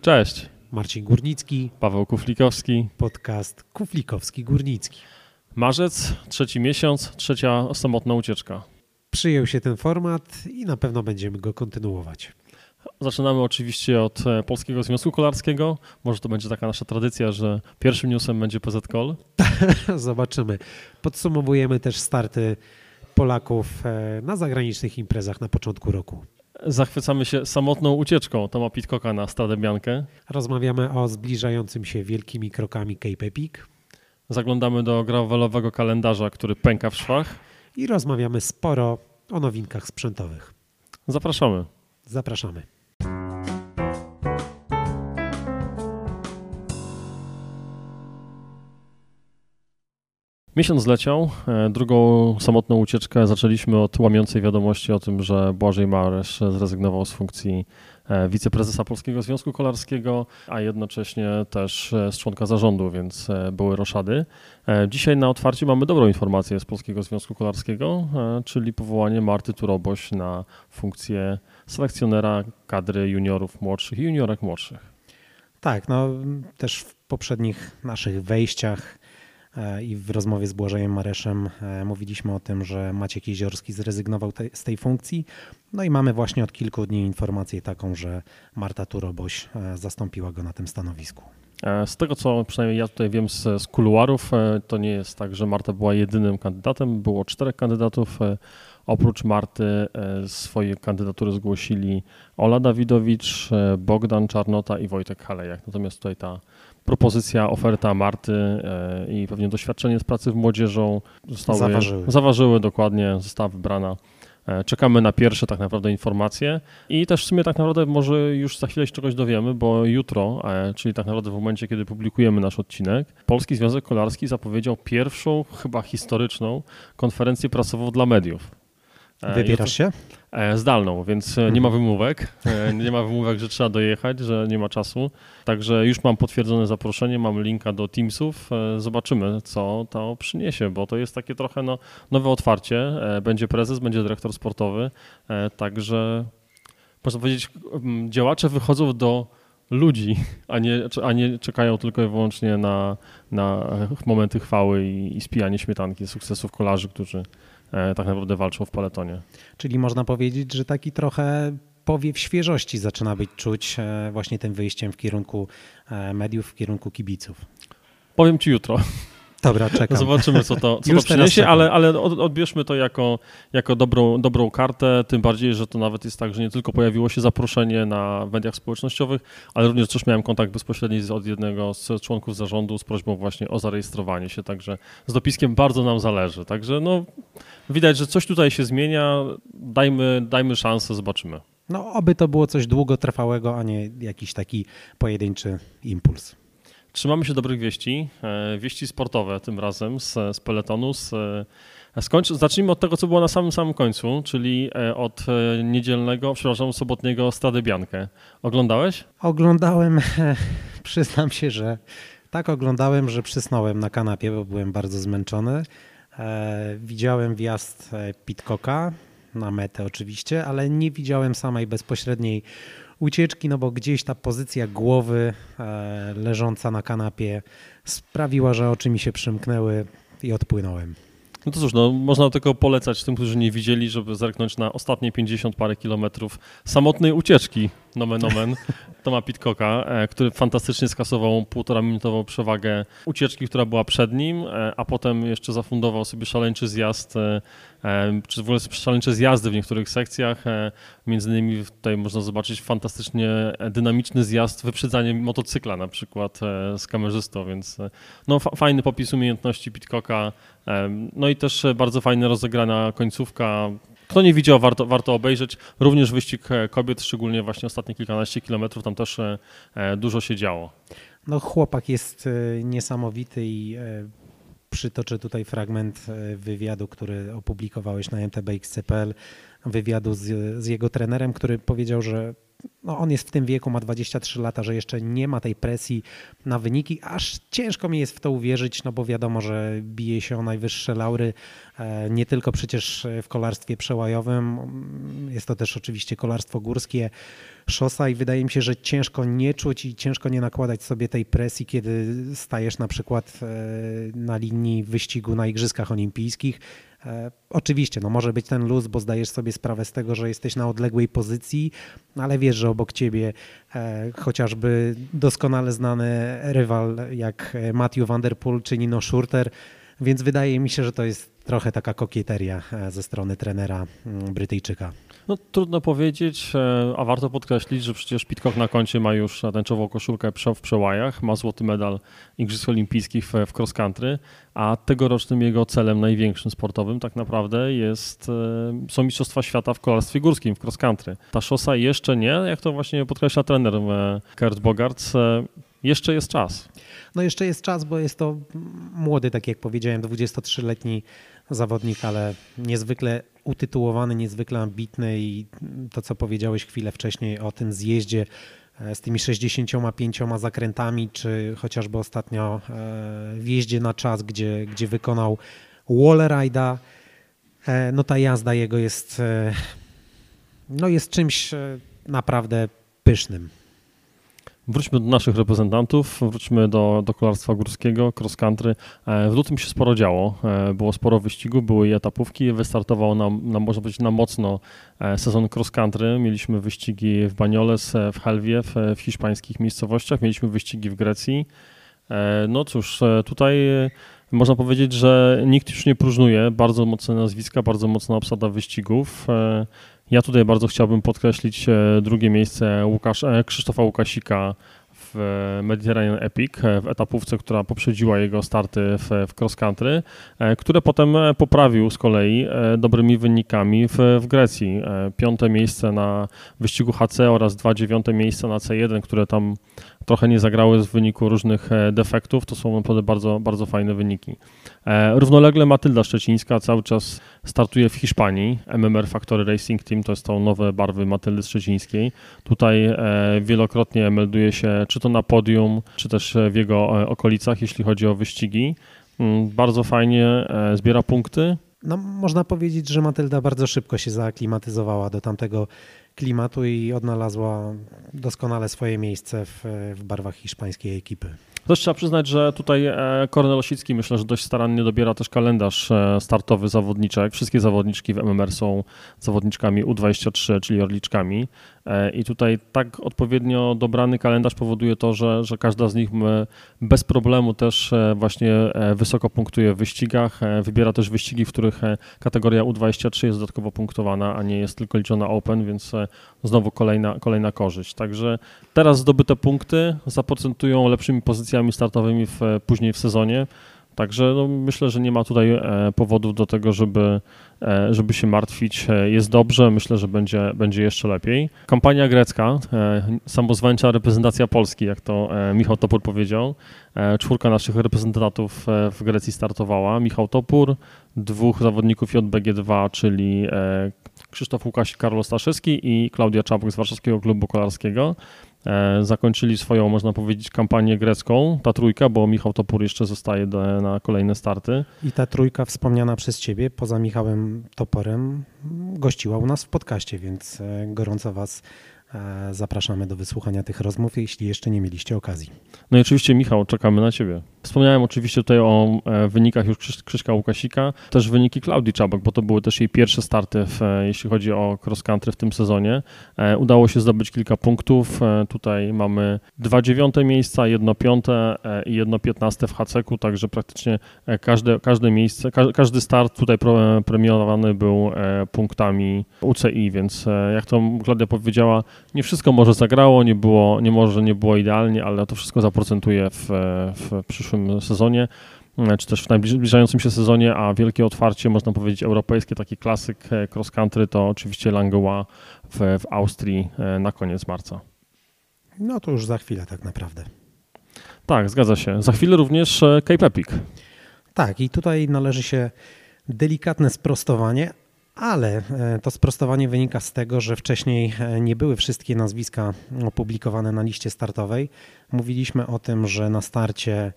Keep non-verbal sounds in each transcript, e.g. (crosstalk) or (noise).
Cześć, Marcin Górnicki, Paweł Kuflikowski. podcast Kuflikowski-Górnicki. Marzec, trzeci miesiąc, trzecia samotna ucieczka. Przyjął się ten format i na pewno będziemy go kontynuować. Zaczynamy oczywiście od e, Polskiego Związku Kolarskiego. Może to będzie taka nasza tradycja, że pierwszym newsem będzie PZKOL. (laughs) Zobaczymy. Podsumowujemy też starty Polaków e, na zagranicznych imprezach na początku roku. Zachwycamy się samotną ucieczką Toma Pitcocka na Stradę Biankę. Rozmawiamy o zbliżającym się wielkimi krokami Cape Epic Zaglądamy do gravelowego kalendarza, który pęka w szwach. i rozmawiamy sporo o nowinkach sprzętowych. Zapraszamy. Zapraszamy. Miesiąc zleciał. E, Drugą samotną ucieczkę zaczęliśmy od łamiącej wiadomości o tym, że Błażej Maresz zrezygnował z funkcji e, wiceprezesa Polskiego Związku Kolarskiego, a jednocześnie też e, z członka zarządu, więc były roszady. Dzisiaj na otwarcie mamy dobrą informację z Polskiego Związku Kolarskiego, czyli powołanie Marty Turoboś na funkcję selekcjonera kadry juniorów młodszych i juniorek młodszych. Tak, no też w poprzednich naszych wejściach i w rozmowie z Błażejem Mareszem e, mówiliśmy o tym, że Maciek Jeziorski zrezygnował te, z tej funkcji. No i mamy właśnie od kilku dni informację taką, że Marta Turoboś e, zastąpiła go na tym stanowisku. E, Z tego, co przynajmniej ja tutaj wiem z, z kuluarów, e, to nie jest tak, że Marta była jedynym kandydatem. Było czterech kandydatów. Oprócz Marty e, swoje kandydatury zgłosili Ola Dawidowicz, e, Bogdan Czarnota i Wojtek Halejak. Natomiast tutaj ta propozycja, oferta Marty e, i pewnie doświadczenie z pracy w młodzieżą zostały, Zaważyły. zaważyły dokładnie, została wybrana. Czekamy na pierwsze tak naprawdę informacje i też w sumie tak naprawdę może już za chwilę się czegoś dowiemy, bo jutro, czyli tak naprawdę w momencie, kiedy publikujemy nasz odcinek, Polski Związek Kolarski zapowiedział pierwszą, chyba historyczną konferencję prasową dla mediów. E, Wybierasz się? E, Zdalną, więc e, nie ma wymówek. E, Nie ma wymówek, że trzeba dojechać, że nie ma czasu. Także już mam potwierdzone zaproszenie, mam linka do Teamsów. Zobaczymy, co to przyniesie, bo to jest takie trochę no, nowe otwarcie. Będzie prezes, będzie dyrektor sportowy. Także można powiedzieć, działacze wychodzą do ludzi, a nie, a nie czekają tylko i wyłącznie na, na momenty chwały i, i spijanie śmietanki sukcesów kolarzy, którzy tak naprawdę walczą w peletonie. Czyli można powiedzieć, że taki trochę powiew świeżości zaczyna być czuć e, właśnie tym wyjściem w kierunku e, mediów, w kierunku kibiców. Powiem ci jutro. Dobra, czekam. Zobaczymy, co to, co to przyniesie, ale, ale od- odbierzmy to jako, jako dobrą, dobrą kartę. Tym bardziej, że to nawet jest tak, że nie tylko pojawiło się zaproszenie na mediach społecznościowych, ale również też miałem kontakt bezpośredni z, od jednego z członków zarządu z prośbą właśnie o zarejestrowanie się. Także z dopiskiem bardzo nam zależy. Także no, widać, że coś tutaj się zmienia. Dajmy, dajmy szansę, zobaczymy. No, oby to było coś długotrwałego, a nie jakiś taki pojedynczy impuls. Trzymamy się dobrych wieści, e, wieści sportowe tym razem z, z peletonu. Z, e, zacznijmy od tego, co było na samym samym końcu, czyli e, od niedzielnego, przepraszam, sobotniego Stradę Biankę. Oglądałeś? Oglądałem, (laughs) przyznam się, że tak oglądałem, że przysnąłem na kanapie, bo byłem bardzo zmęczony. Widziałem wjazd Pitcocka na metę oczywiście, ale nie widziałem samej bezpośredniej ucieczki, no bo gdzieś ta pozycja głowy e, leżąca na kanapie sprawiła, że oczy mi się przymknęły i odpłynąłem. No to cóż, no, można tylko polecać tym, którzy nie widzieli, żeby zerknąć na ostatnie 50 parę kilometrów samotnej ucieczki, nomen omen, (laughs) Toma Pitcocka, e, który fantastycznie skasował półtora minutową przewagę ucieczki, która była przed nim, e, a potem jeszcze zafundował sobie szaleńczy zjazd, e, czy w ogóle szaleńcze zjazdy w niektórych sekcjach. Między innymi tutaj można zobaczyć fantastycznie dynamiczny zjazd, wyprzedzanie motocykla na przykład z kamerzystą, więc no, fa- fajny popis umiejętności Pitcocka. No i też bardzo fajnie rozegrana końcówka. Kto nie widział, warto, warto obejrzeć. Również wyścig e, kobiet, szczególnie właśnie ostatnie kilkanaście kilometrów, tam też e, e, dużo się działo. No chłopak jest niesamowity i przytoczę tutaj fragment wywiadu, który opublikowałeś na mtbxc.pl, wywiadu z, z jego trenerem, który powiedział, że no on jest w tym wieku, ma 23 lata, że jeszcze nie ma tej presji na wyniki. Aż ciężko mi jest w to uwierzyć, no bo wiadomo, że bije się o najwyższe laury, e, nie tylko przecież w kolarstwie przełajowym, jest to też oczywiście kolarstwo górskie, szosa i wydaje mi się, że ciężko nie czuć i ciężko nie nakładać sobie tej presji, kiedy stajesz na przykład e, na linii wyścigu na Igrzyskach Olimpijskich oczywiście, no może być ten luz, bo zdajesz sobie sprawę z tego, że jesteś na odległej pozycji, ale wiesz, że obok ciebie e, chociażby doskonale znany rywal jak Matthew Van Der Poel czy Nino Schurter, więc wydaje mi się, że to jest trochę taka kokieteria e, ze strony trenera mm, Brytyjczyka. No trudno powiedzieć, e, a warto podkreślić, że przecież Pitcock na koncie ma już tęczową koszulkę w przełajach, ma złoty medal Igrzysk Olimpijskich w, cross country, a tegorocznym jego celem największym sportowym tak naprawdę jest, e, są Mistrzostwa Świata w kolarstwie górskim, w cross country. Ta szosa jeszcze nie, jak to właśnie podkreśla trener Kurt Bogarts, jeszcze jest czas. No jeszcze jest czas, bo jest to młody, tak jak powiedziałem, 23-letni zawodnik, ale niezwykle utytułowany, niezwykle ambitny i to, co powiedziałeś chwilę wcześniej o tym zjeździe e, z tymi 65 zakrętami, czy chociażby ostatnio e, w jeździe na czas, gdzie, gdzie wykonał Wallride'a, e, no ta jazda jego jest, no jest czymś naprawdę pysznym. Wróćmy do naszych reprezentantów, wróćmy do, do kolarstwa górskiego, cross country. E, w lutym się sporo działo, e, było sporo wyścigów, były i etapówki, wystartował nam, nam można powiedzieć, na mocno e, sezon cross country. Mieliśmy wyścigi w Banioles, w Helwie, w, w hiszpańskich miejscowościach, mieliśmy wyścigi w Grecji. No cóż, tutaj można powiedzieć, że nikt już nie próżnuje. Bardzo mocne nazwiska, bardzo mocna obsada wyścigów. Ja tutaj bardzo chciałbym podkreślić e, drugie miejsce Łukasz, e, Krzysztofa Łukasika Mediterranean Epic, e, w etapówce, która poprzedziła jego starty w, w cross country, które potem poprawił z kolei dobrymi wynikami w, w Grecji. Piąte miejsce na wyścigu HC oraz dwa dziewiąte miejsca na C1, które tam trochę nie zagrały z wyniku różnych e, defektów. To są naprawdę bardzo, bardzo fajne wyniki. E, równolegle Matylda Szczecińska cały czas startuje w Hiszpanii. MMR Factory Racing Team to to nowe barwy Matyldy Szczecińskiej. Tutaj e, wielokrotnie melduje się czy to na podium, czy też w jego okolicach, jeśli chodzi o wyścigi. Mm, bardzo fajnie zbiera punkty. No, można powiedzieć, że Matylda bardzo szybko się zaaklimatyzowała do tamtego klimatu i odnalazła doskonale swoje miejsce w, w barwach hiszpańskiej ekipy. Też trzeba przyznać, że tutaj e, Kornel Osicki myślę, że dość starannie dobiera też kalendarz e, startowy zawodniczek. Wszystkie zawodniczki w MMR są zawodniczkami U23, czyli orliczkami. E, I tutaj tak odpowiednio dobrany kalendarz powoduje to, że, że każda z nich bez problemu też właśnie wysoko punktuje w wyścigach. Wybiera też wyścigi, w których kategoria U23 jest dodatkowo punktowana, a nie jest tylko liczona Open, więc znowu kolejna, kolejna korzyść. Także teraz zdobyte punkty zaprocentują lepszymi pozycjami startowymi w, później w sezonie. Także no, myślę, że nie ma tutaj e, powodów do tego, żeby, e, żeby się martwić. E, jest dobrze, myślę, że będzie, będzie jeszcze lepiej. Kampania grecka, samozwańcza reprezentacja Polski, jak to Michał Topór powiedział. Czwórka naszych reprezentantów w Grecji startowała. Michał Topór, dwóch zawodników JBG2, czyli Krzysztof Łukasz, Karol Staszewski i Klaudia Czapuk z Warszawskiego Klubu Kolarskiego. E, zakończyli swoją, można powiedzieć, kampanię grecką, ta trójka, bo Michał Topór jeszcze zostaje do, na kolejne starty. I ta trójka wspomniana przez Ciebie, poza Michałem Toporem, gościła u nas w podcaście, więc e, gorąco Was zapraszamy do wysłuchania tych rozmów, jeśli jeszcze nie mieliście okazji. No i oczywiście, Michał, czekamy na Ciebie. Wspomniałem oczywiście tutaj o e, wynikach już Krzyśka Łukasika, też wyniki Klaudii Czabek, bo to były też jej pierwsze starty, w, e, jeśli chodzi o cross country w tym sezonie. Udało się zdobyć kilka punktów. Tutaj mamy dwa dziewiąte miejsca, jedno piąte i jedno piętnaste w HCK-u, także praktycznie każde, każde miejsce, każdy start tutaj premiowany był punktami UCI, więc jak to Klaudia powiedziała, nie wszystko może zagrało, nie było, nie może nie było idealnie, ale to wszystko zaprocentuje w, w przyszłym sezonie czy też w najbliżającym się sezonie, a wielkie otwarcie, można powiedzieć, europejskie, taki klasyk e, cross country to oczywiście Langlois w, w Austrii e, na koniec marca. No to już za chwilę tak naprawdę. Tak, zgadza się. Za chwilę również e, Cape Epic. Tak, i tutaj należy się delikatne sprostowanie, Ale to sprostowanie wynika z tego, że wcześniej nie były wszystkie nazwiska opublikowane na liście startowej. Mówiliśmy o tym, że na starcie,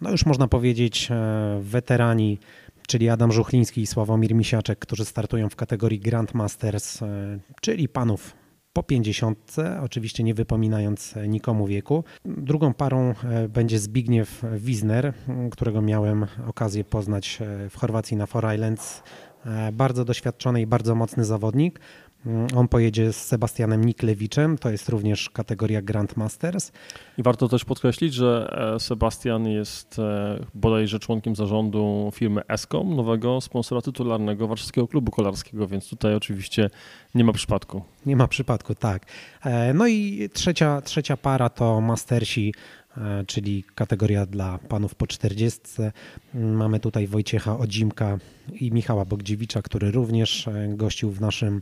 no już można powiedzieć, weterani czyli Adam Żuchliński i Sławomir Misiaczek, którzy startują w kategorii Grandmasters, e, czyli panów po 50, oczywiście nie wypominając nikomu wieku. Drugą parą e, będzie Zbigniew Wisner, którego miałem okazję poznać e, w Chorwacji na Four Islands. Bardzo doświadczony i bardzo mocny zawodnik. Mm, on pojedzie z Sebastianem Niklewiczem, to jest również kategoria Grandmasters. I warto też podkreślić, że e, Sebastian jest e, bodajże członkiem zarządu firmy Escom, nowego sponsora tytularnego Warszawskiego Klubu Kolarskiego, więc tutaj oczywiście nie ma przypadku. Nie ma przypadku, tak. E, no i trzecia, trzecia para to Mastersi czyli kategoria dla panów po 40. Mamy tutaj Wojciecha Odzimka i Michała Bogdziewicza, który również gościł w naszym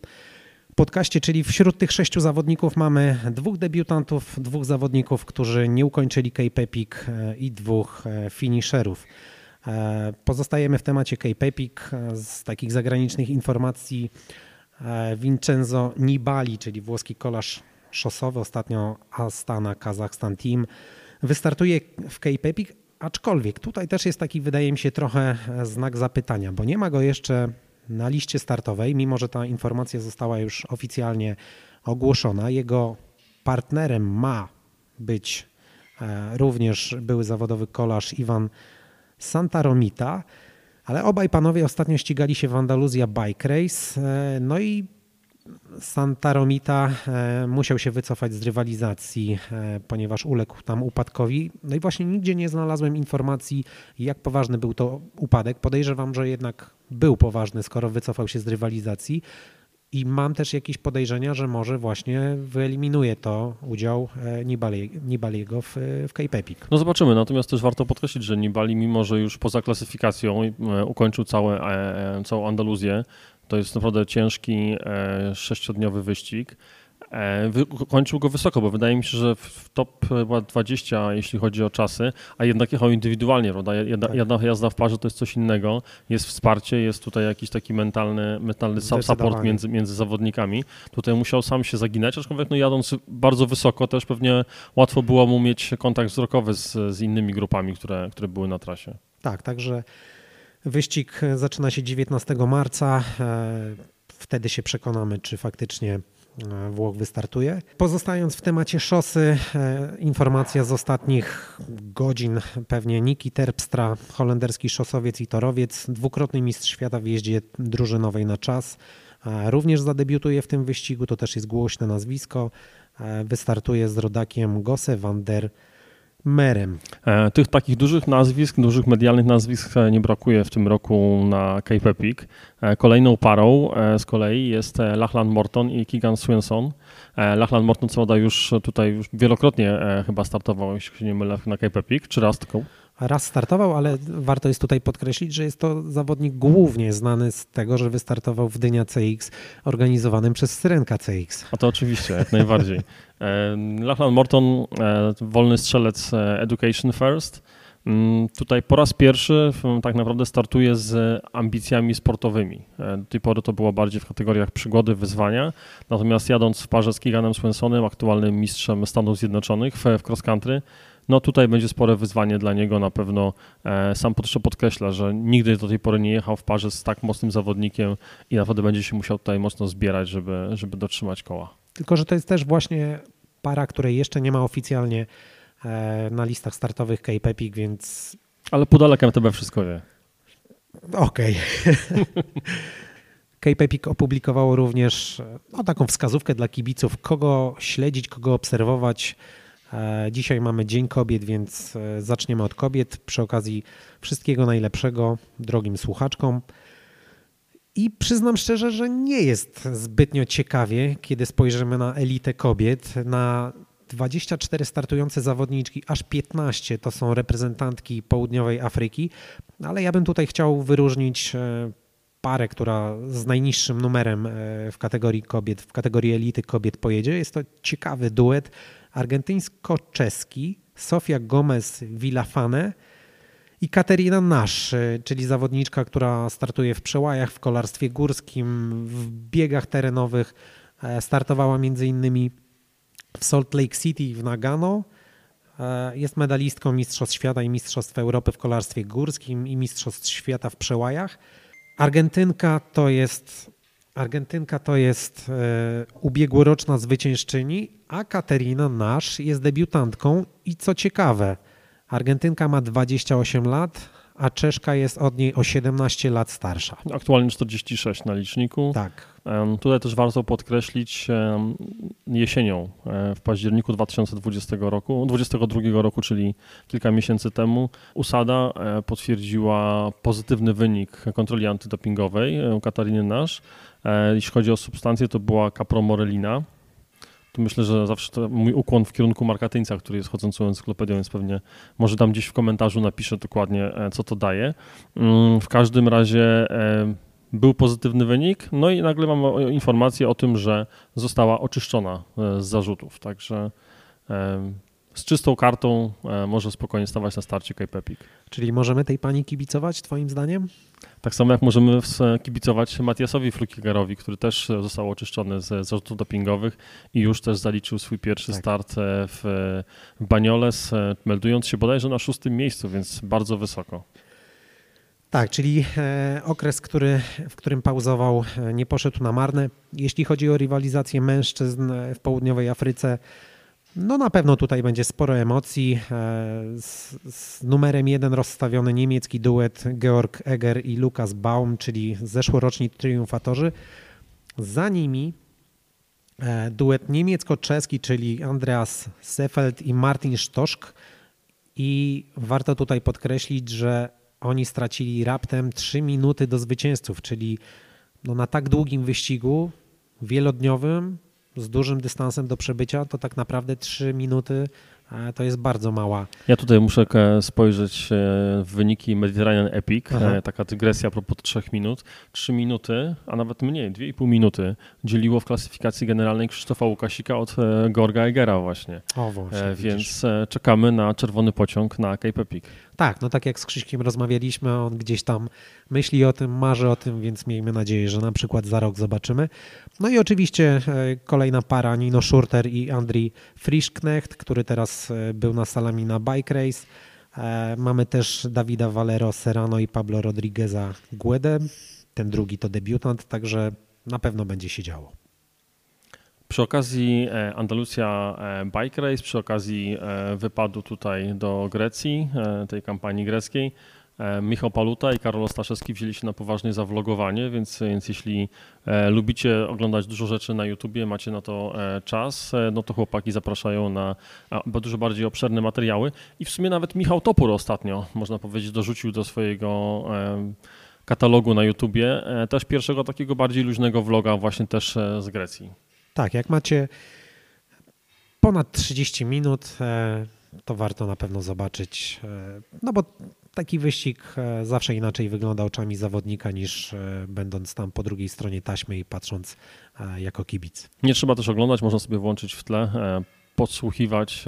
podcaście, czyli wśród tych sześciu zawodników mamy dwóch debiutantów, dwóch zawodników, którzy nie ukończyli Cape Epic e, i dwóch e, finisherów. E, pozostajemy w temacie Cape Epic. Z takich zagranicznych informacji Vincenzo Nibali, czyli włoski kolarz szosowy, ostatnio Astana Kazachstan Team, wystartuje w Cape Epic, aczkolwiek tutaj też jest taki, wydaje mi się, trochę znak zapytania, bo nie ma go jeszcze na liście startowej, mimo że ta informacja została już oficjalnie ogłoszona. Jego partnerem ma być e, również były zawodowy kolarz Iwan Santaromita, ale obaj panowie ostatnio ścigali się w Andaluzja Bike Race, e, no i Santaromita e, musiał się wycofać z rywalizacji, ponieważ uległ tam upadkowi. No i właśnie nigdzie nie znalazłem informacji, jak poważny był to upadek. Podejrzewam, że jednak był poważny, skoro wycofał się z rywalizacji. I mam też jakieś podejrzenia, że może właśnie wyeliminuje to udział e, Nibaliego w, w Cape Epic. No zobaczymy, natomiast też warto podkreślić, że Nibali, mimo że już poza klasyfikacją e, ukończył całe, e, całą Andaluzję, to jest naprawdę ciężki sześciodniowy wyścig, E, kończył go wysoko, bo wydaje mi się, że w top 20, jeśli chodzi o czasy, a jednak jechał indywidualnie, prawda? Jedna, tak. jedna jazda w parze to jest coś innego. Jest wsparcie, jest tutaj jakiś taki mentalny, mentalny support między, między zawodnikami. Tutaj musiał sam się zaginać, aczkolwiek no jadąc bardzo wysoko też pewnie łatwo było mu mieć kontakt wzrokowy z, z innymi grupami, które, które były na trasie. Tak, także wyścig zaczyna się 19 marca. E, wtedy się przekonamy, czy faktycznie E, Włoch wystartuje. Pozostając w temacie szosy, e, informacja z ostatnich godzin, pewnie Niki Terpstra, holenderski szosowiec i torowiec, dwukrotny mistrz świata w jeździe drużynowej na czas. Również zadebiutuje w tym wyścigu, to też jest głośne nazwisko. Wystartuje z rodakiem Gosse van der merem. E, tych takich dużych nazwisk, dużych medialnych nazwisk e, nie brakuje w tym roku na Cape Epic. E, kolejną parą z kolei jest Lachlan Morton i Keegan Swinson. Lachlan Morton co prawda już tutaj już wielokrotnie chyba startował, jeśli się nie mylę, na Cape Epic, czy raz tylko? Raz startował, ale warto jest tutaj podkreślić, że jest to zawodnik głównie znany z tego, że wystartował w Dynia CX organizowanym przez Syrenka CX. A to oczywiście, jak najbardziej. E, Lachlan Morton, e, wolny strzelec e, Education First. Mm, tutaj po raz pierwszy tak naprawdę startuje z ambicjami sportowymi. Do tej pory to było bardziej w kategoriach przygody, wyzwania. Natomiast jadąc w parze z Keeganem Swensonem, aktualnym mistrzem Stanów Zjednoczonych w cross country, no tutaj będzie spore wyzwanie dla niego na pewno. E, sam jeszcze podkreśla, że nigdy do tej pory nie jechał w parze z tak mocnym zawodnikiem i naprawdę będzie się musiał tutaj mocno zbierać, żeby, żeby dotrzymać koła. Tylko, że to jest też właśnie para, której jeszcze nie ma oficjalnie e, na listach startowych Cape Epic, więc... Ale Pudelek MTB wszystko wie. Okej. (laughs) Okay. Cape Epic opublikowało również no, taką wskazówkę dla kibiców, kogo śledzić, kogo obserwować E, dzisiaj mamy Dzień Kobiet, więc e, zaczniemy od kobiet. Przy okazji wszystkiego najlepszego drogim słuchaczkom. I przyznam szczerze, że nie jest zbytnio ciekawie, kiedy spojrzymy na elitę kobiet. Na 24 startujące zawodniczki, aż 15 to są reprezentantki południowej Afryki, ale ja bym tutaj chciał wyróżnić e, parę, która z najniższym numerem w kategorii kobiet, w kategorii elity kobiet pojedzie. Jest to ciekawy duet argentyńsko-czeski Sofia Gomez Villafane I Katerina Nasz, czyli zawodniczka, która startuje w przełajach, w kolarstwie górskim, w biegach terenowych. Startowała między innymi w Salt Lake City w Nagano. Jest medalistką Mistrzostw Świata i Mistrzostw Europy w kolarstwie górskim i Mistrzostw Świata w przełajach. Argentynka to jest, Argentynka to jest e, ubiegłoroczna zwyciężczyni, a Katerina Nasz jest debiutantką. I co ciekawe, Argentynka ma 28 lat, a Czeszka jest od niej o 17 lat starsza. Aktualnie 46 na liczniku. Tak. Tutaj też warto podkreślić jesienią e, w październiku 2020 roku, 2022 roku, czyli kilka miesięcy temu, USADA e, potwierdziła pozytywny wynik kontroli antydopingowej u Katariny Nasz. E, jeśli chodzi o substancję, to była capromorelina to myślę, że zawsze to mój ukłon w kierunku Marka Tyńca, który jest chodzącą encyklopedią, więc pewnie może tam gdzieś w komentarzu napiszę dokładnie, e, co to daje. Mm, w każdym razie e, był pozytywny wynik, no i nagle mam informację o tym, że została oczyszczona e, z zarzutów, także z czystą kartą może spokojnie stawać na starcie Cape Epic. Czyli możemy tej pani kibicować, twoim zdaniem? Tak samo jak możemy kibicować Matiasowi Frukigerowi, który też został oczyszczony z zarzutów dopingowych i już też zaliczył swój pierwszy tak. start e, w, Banioles, e, meldując się bodajże na szóstym miejscu, więc bardzo wysoko. Tak, czyli e, okres, który, w którym pauzował, nie poszedł na marne. Jeśli chodzi o rywalizację mężczyzn w południowej Afryce, no na pewno tutaj będzie sporo emocji. E, z, z, numerem jeden rozstawiony niemiecki duet Georg Eger i Lukas Baum, czyli zeszłoroczni triumfatorzy. Za nimi e, duet niemiecko-czeski, czyli Andreas Sefeld i Martin Stoszk. I warto tutaj podkreślić, że oni stracili raptem 3 minuty do zwycięzców, czyli no na tak długim wyścigu wielodniowym z dużym dystansem do przebycia, to tak naprawdę 3 minuty to jest bardzo mała. Ja tutaj muszę spojrzeć e, w wyniki Mediterranean Epic, Aha. E, taka dygresja a propos 3 minut. 3 minuty, a nawet mniej, 2,5 minuty dzieliło w klasyfikacji generalnej Krzysztofa Łukasika od e, Gorga Egera właśnie. O właśnie, Więc widzisz. czekamy na czerwony pociąg na Cape Epic. Tak, no tak jak z Krzyśkiem rozmawialiśmy, on gdzieś tam myśli o tym, marzy o tym, więc miejmy nadzieję, że na przykład za rok zobaczymy. No i oczywiście kolejna para Nino Schurter i Andrii Frischknecht, który teraz był na salami na Bike Race. E, mamy też Dawida Valero Serrano i Pablo Rodrigueza Guedę. Ten drugi to debiutant, także na pewno będzie się działo. Przy okazji e, Andalucja e, Bike Race, przy okazji wypadu tutaj do Grecji, tej kampanii greckiej, E, Michał Paluta i Karol Staszewski wzięli się na poważnie za vlogowanie, więc, więc jeśli e, lubicie oglądać dużo rzeczy na YouTubie, macie na to e, czas, no to chłopaki zapraszają na dużo bardziej obszerne materiały. I w sumie nawet Michał Topór ostatnio, można powiedzieć, dorzucił do swojego katalogu na YouTubie też pierwszego takiego bardziej luźnego vloga właśnie też z Grecji. Tak, jak macie ponad 30 minut, to warto na pewno zobaczyć, no bo taki wyścig e, zawsze inaczej wygląda oczami zawodnika niż e, będąc tam po drugiej stronie taśmy i patrząc e, jako kibic. Nie trzeba też oglądać, można sobie włączyć w tle, podsłuchiwać,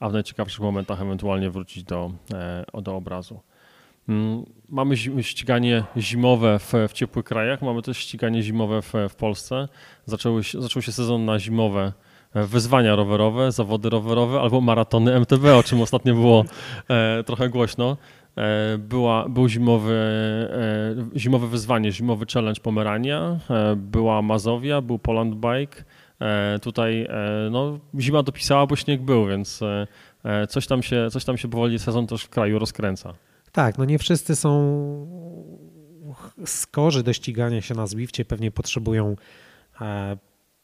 a w najciekawszych momentach ewentualnie wrócić do, do obrazu. Mm, mamy ściganie zimowe w, w ciepłych krajach, mamy też ściganie zimowe w, w Polsce. Zaczęły, zaczął się sezon na zimowe wyzwania rowerowe, zawody rowerowe albo maratony MTB, o czym ostatnio było e, trochę głośno. E, była, był zimowy, e, zimowe wyzwanie, zimowy challenge Pomerania, e, była Mazowia, był Poland Bike. Tutaj no, zima dopisała, bo śnieg był, więc coś tam się, coś tam się powoli sezon też w kraju rozkręca. Tak, no nie wszyscy są skorzy do ścigania się na Zwifcie, pewnie potrzebują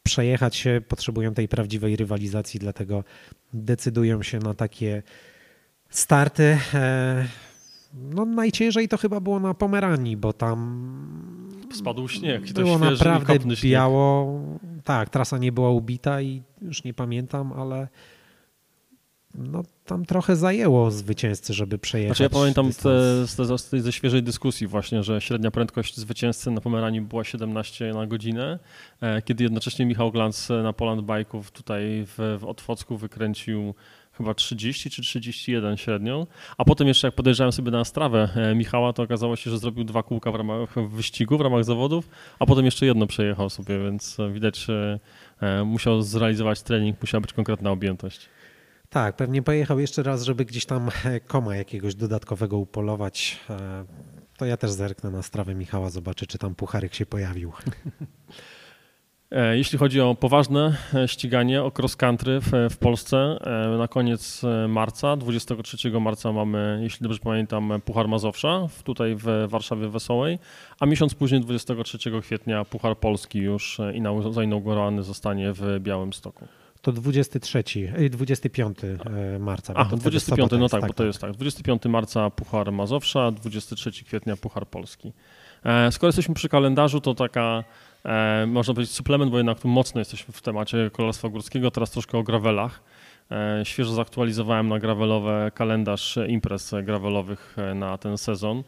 przejechać się, potrzebują tej prawdziwej rywalizacji, dlatego decydują się na takie starty. No najciężej to chyba było na Pomeranii, bo tam spadł śnieg. było świeży, naprawdę biało. Tak, trasa nie była ubita i już nie pamiętam, ale no, tam trochę zajęło zwycięzcy, żeby przejechać. Znaczy ja pamiętam te, te, ze świeżej dyskusji właśnie, że średnia prędkość zwycięzcy na Pomeranii była 17 na godzinę, e, kiedy jednocześnie Michał Glanc na Poland Bike'ów tutaj w, w Otwocku wykręcił chyba 30 czy 31 średnią, a potem jeszcze jak podejrzałem sobie na strawę e, Michała, to okazało się, że zrobił dwa kółka w ramach wyścigu, w ramach zawodów, a potem jeszcze jedno przejechał sobie, więc widać, że musiał zrealizować trening, musiała być konkretna objętość. Tak, pewnie pojechał jeszcze raz, żeby gdzieś tam koma jakiegoś dodatkowego upolować. To ja też zerknę na strawę Michała, zobaczę, czy tam pucharek się pojawił. (laughs) E, jeśli chodzi o poważne e, ściganie, o cross country w, w, Polsce, e, na koniec marca, 23 marca mamy, jeśli dobrze pamiętam, Puchar Mazowsza, tutaj w Warszawie Wesołej, a miesiąc później, 23 kwietnia, Puchar Polski już zainaugurowany zostanie w Białymstoku. To 23, 25 marca. A, 25, no tak, tak, bo to tak. jest tak. 25 marca Puchar Mazowsza, 23 kwietnia Puchar Polski. Skoro jesteśmy przy kalendarzu, to taka e, można powiedzieć suplement, bo jednak tu mocno jesteśmy w temacie Królestwa Górskiego, teraz troszkę o gravelach. E, świeżo zaktualizowałem na gravelowe kalendarz imprez gravelowych e, na ten sezon.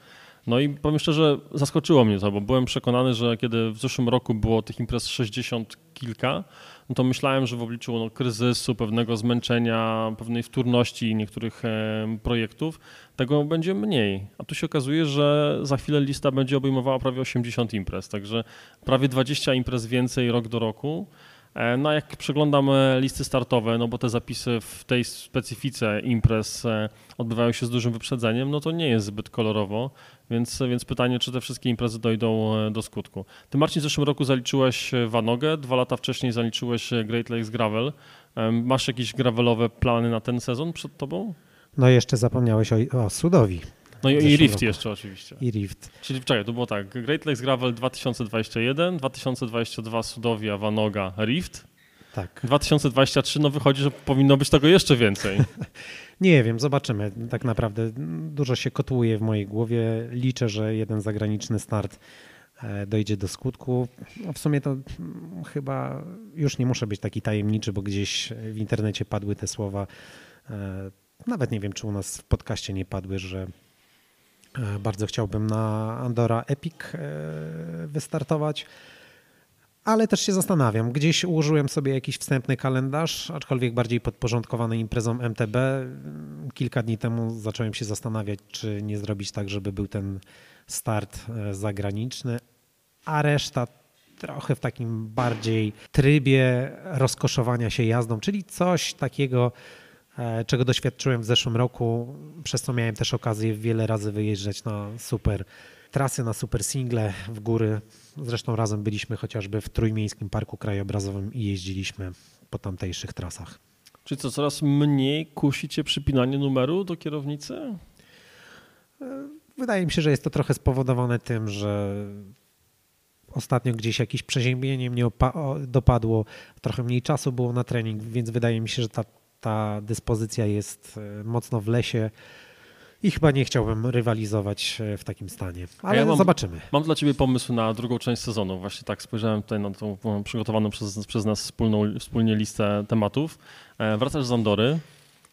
No i powiem szczerze, zaskoczyło mnie to, bo byłem przekonany, że kiedy w zeszłym roku było tych imprez 60 kilka, no to myślałem, że w obliczu no, kryzysu, pewnego zmęczenia, pewnej wtórności niektórych e, projektów, tego będzie mniej. A tu się okazuje, że za chwilę lista będzie obejmowała prawie 80 imprez, także prawie 20 imprez więcej rok do roku. E, no jak przeglądam e, listy startowe, no bo te zapisy w tej specyfice imprez e, odbywają się z dużym wyprzedzeniem, no to nie jest zbyt kolorowo, więc, więc pytanie, czy te wszystkie imprezy dojdą do skutku. Ty Marcin w zeszłym roku zaliczyłeś Vanogę, dwa lata wcześniej zaliczyłeś Great Lakes Gravel. Masz jakieś gravelowe plany na ten sezon przed tobą? No jeszcze zapomniałeś o, o Sudowi. No i, i Rift roku. jeszcze oczywiście. I Rift. Czyli czekaj, to było tak, Great Lakes Gravel 2021, 2022 Sudowia, Vanoga, Rift. Tak. 2023, no wychodzi, że powinno być tego jeszcze więcej. (laughs) Nie wiem, zobaczymy. Tak naprawdę dużo się kotłuje w mojej głowie. Liczę, że jeden zagraniczny start e, dojdzie do skutku. No w sumie to mm, chyba już nie muszę być taki tajemniczy, bo gdzieś w internecie padły te słowa. E, nawet nie wiem, czy u nas w podcaście nie padły, że bardzo chciałbym na Andora Epic e, wystartować, ale też się zastanawiam. Gdzieś ułożyłem sobie jakiś wstępny kalendarz, aczkolwiek bardziej podporządkowany imprezom MTB. Kilka dni temu zacząłem się zastanawiać, czy nie zrobić tak, żeby był ten start e, zagraniczny, a reszta trochę w takim bardziej trybie rozkoszowania się jazdą, czyli coś takiego, E, czego doświadczyłem w zeszłym roku, przez co miałem też okazję wiele razy wyjeżdżać na super trasy, na super single w góry. Zresztą razem byliśmy chociażby w Trójmiejskim Parku Krajobrazowym i jeździliśmy po tamtejszych trasach. Czyli co, coraz mniej kusi cię przypinanie numeru do kierownicy? E, wydaje mi się, że jest to trochę spowodowane tym, że ostatnio gdzieś jakieś przeziębienie mnie dopadło, trochę mniej czasu było na trening, więc wydaje mi się, że ta ta dyspozycja jest e, mocno w lesie. I chyba nie chciałbym rywalizować e, w takim stanie, ale ja mam, zobaczymy. Mam dla Ciebie pomysł na drugą część sezonu. Właśnie tak spojrzałem tutaj na tą przygotowaną przez, przez nas wspólną, wspólnie listę tematów. E, wracasz z Andory,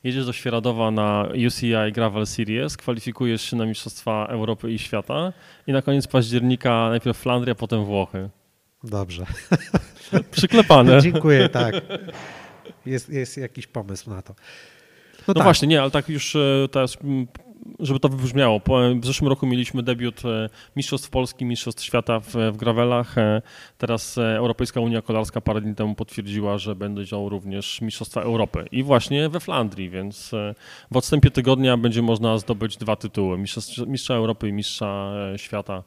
jedziesz do Świeradowa na UCI Gravel Series, kwalifikujesz się na Mistrzostwa Europy i Świata i na koniec października najpierw Flandria, potem Włochy. Dobrze. Przyklepane. (laughs) Dziękuję, tak (laughs) jest, jest jakiś pomysł na to. No, no tak. właśnie, nie, ale tak już e, teraz, żeby to wybrzmiało. W zeszłym roku mieliśmy debiut e, Mistrzostw Polski, Mistrzostw Świata w, w gravelach. E, teraz Europejska Unia Kolarska parę dni temu potwierdziła, że będą również Mistrzostwa Europy. I właśnie we Flandrii, więc w odstępie tygodnia będzie można zdobyć dwa tytuły. Mistrza, mistrza Europy i Mistrza Świata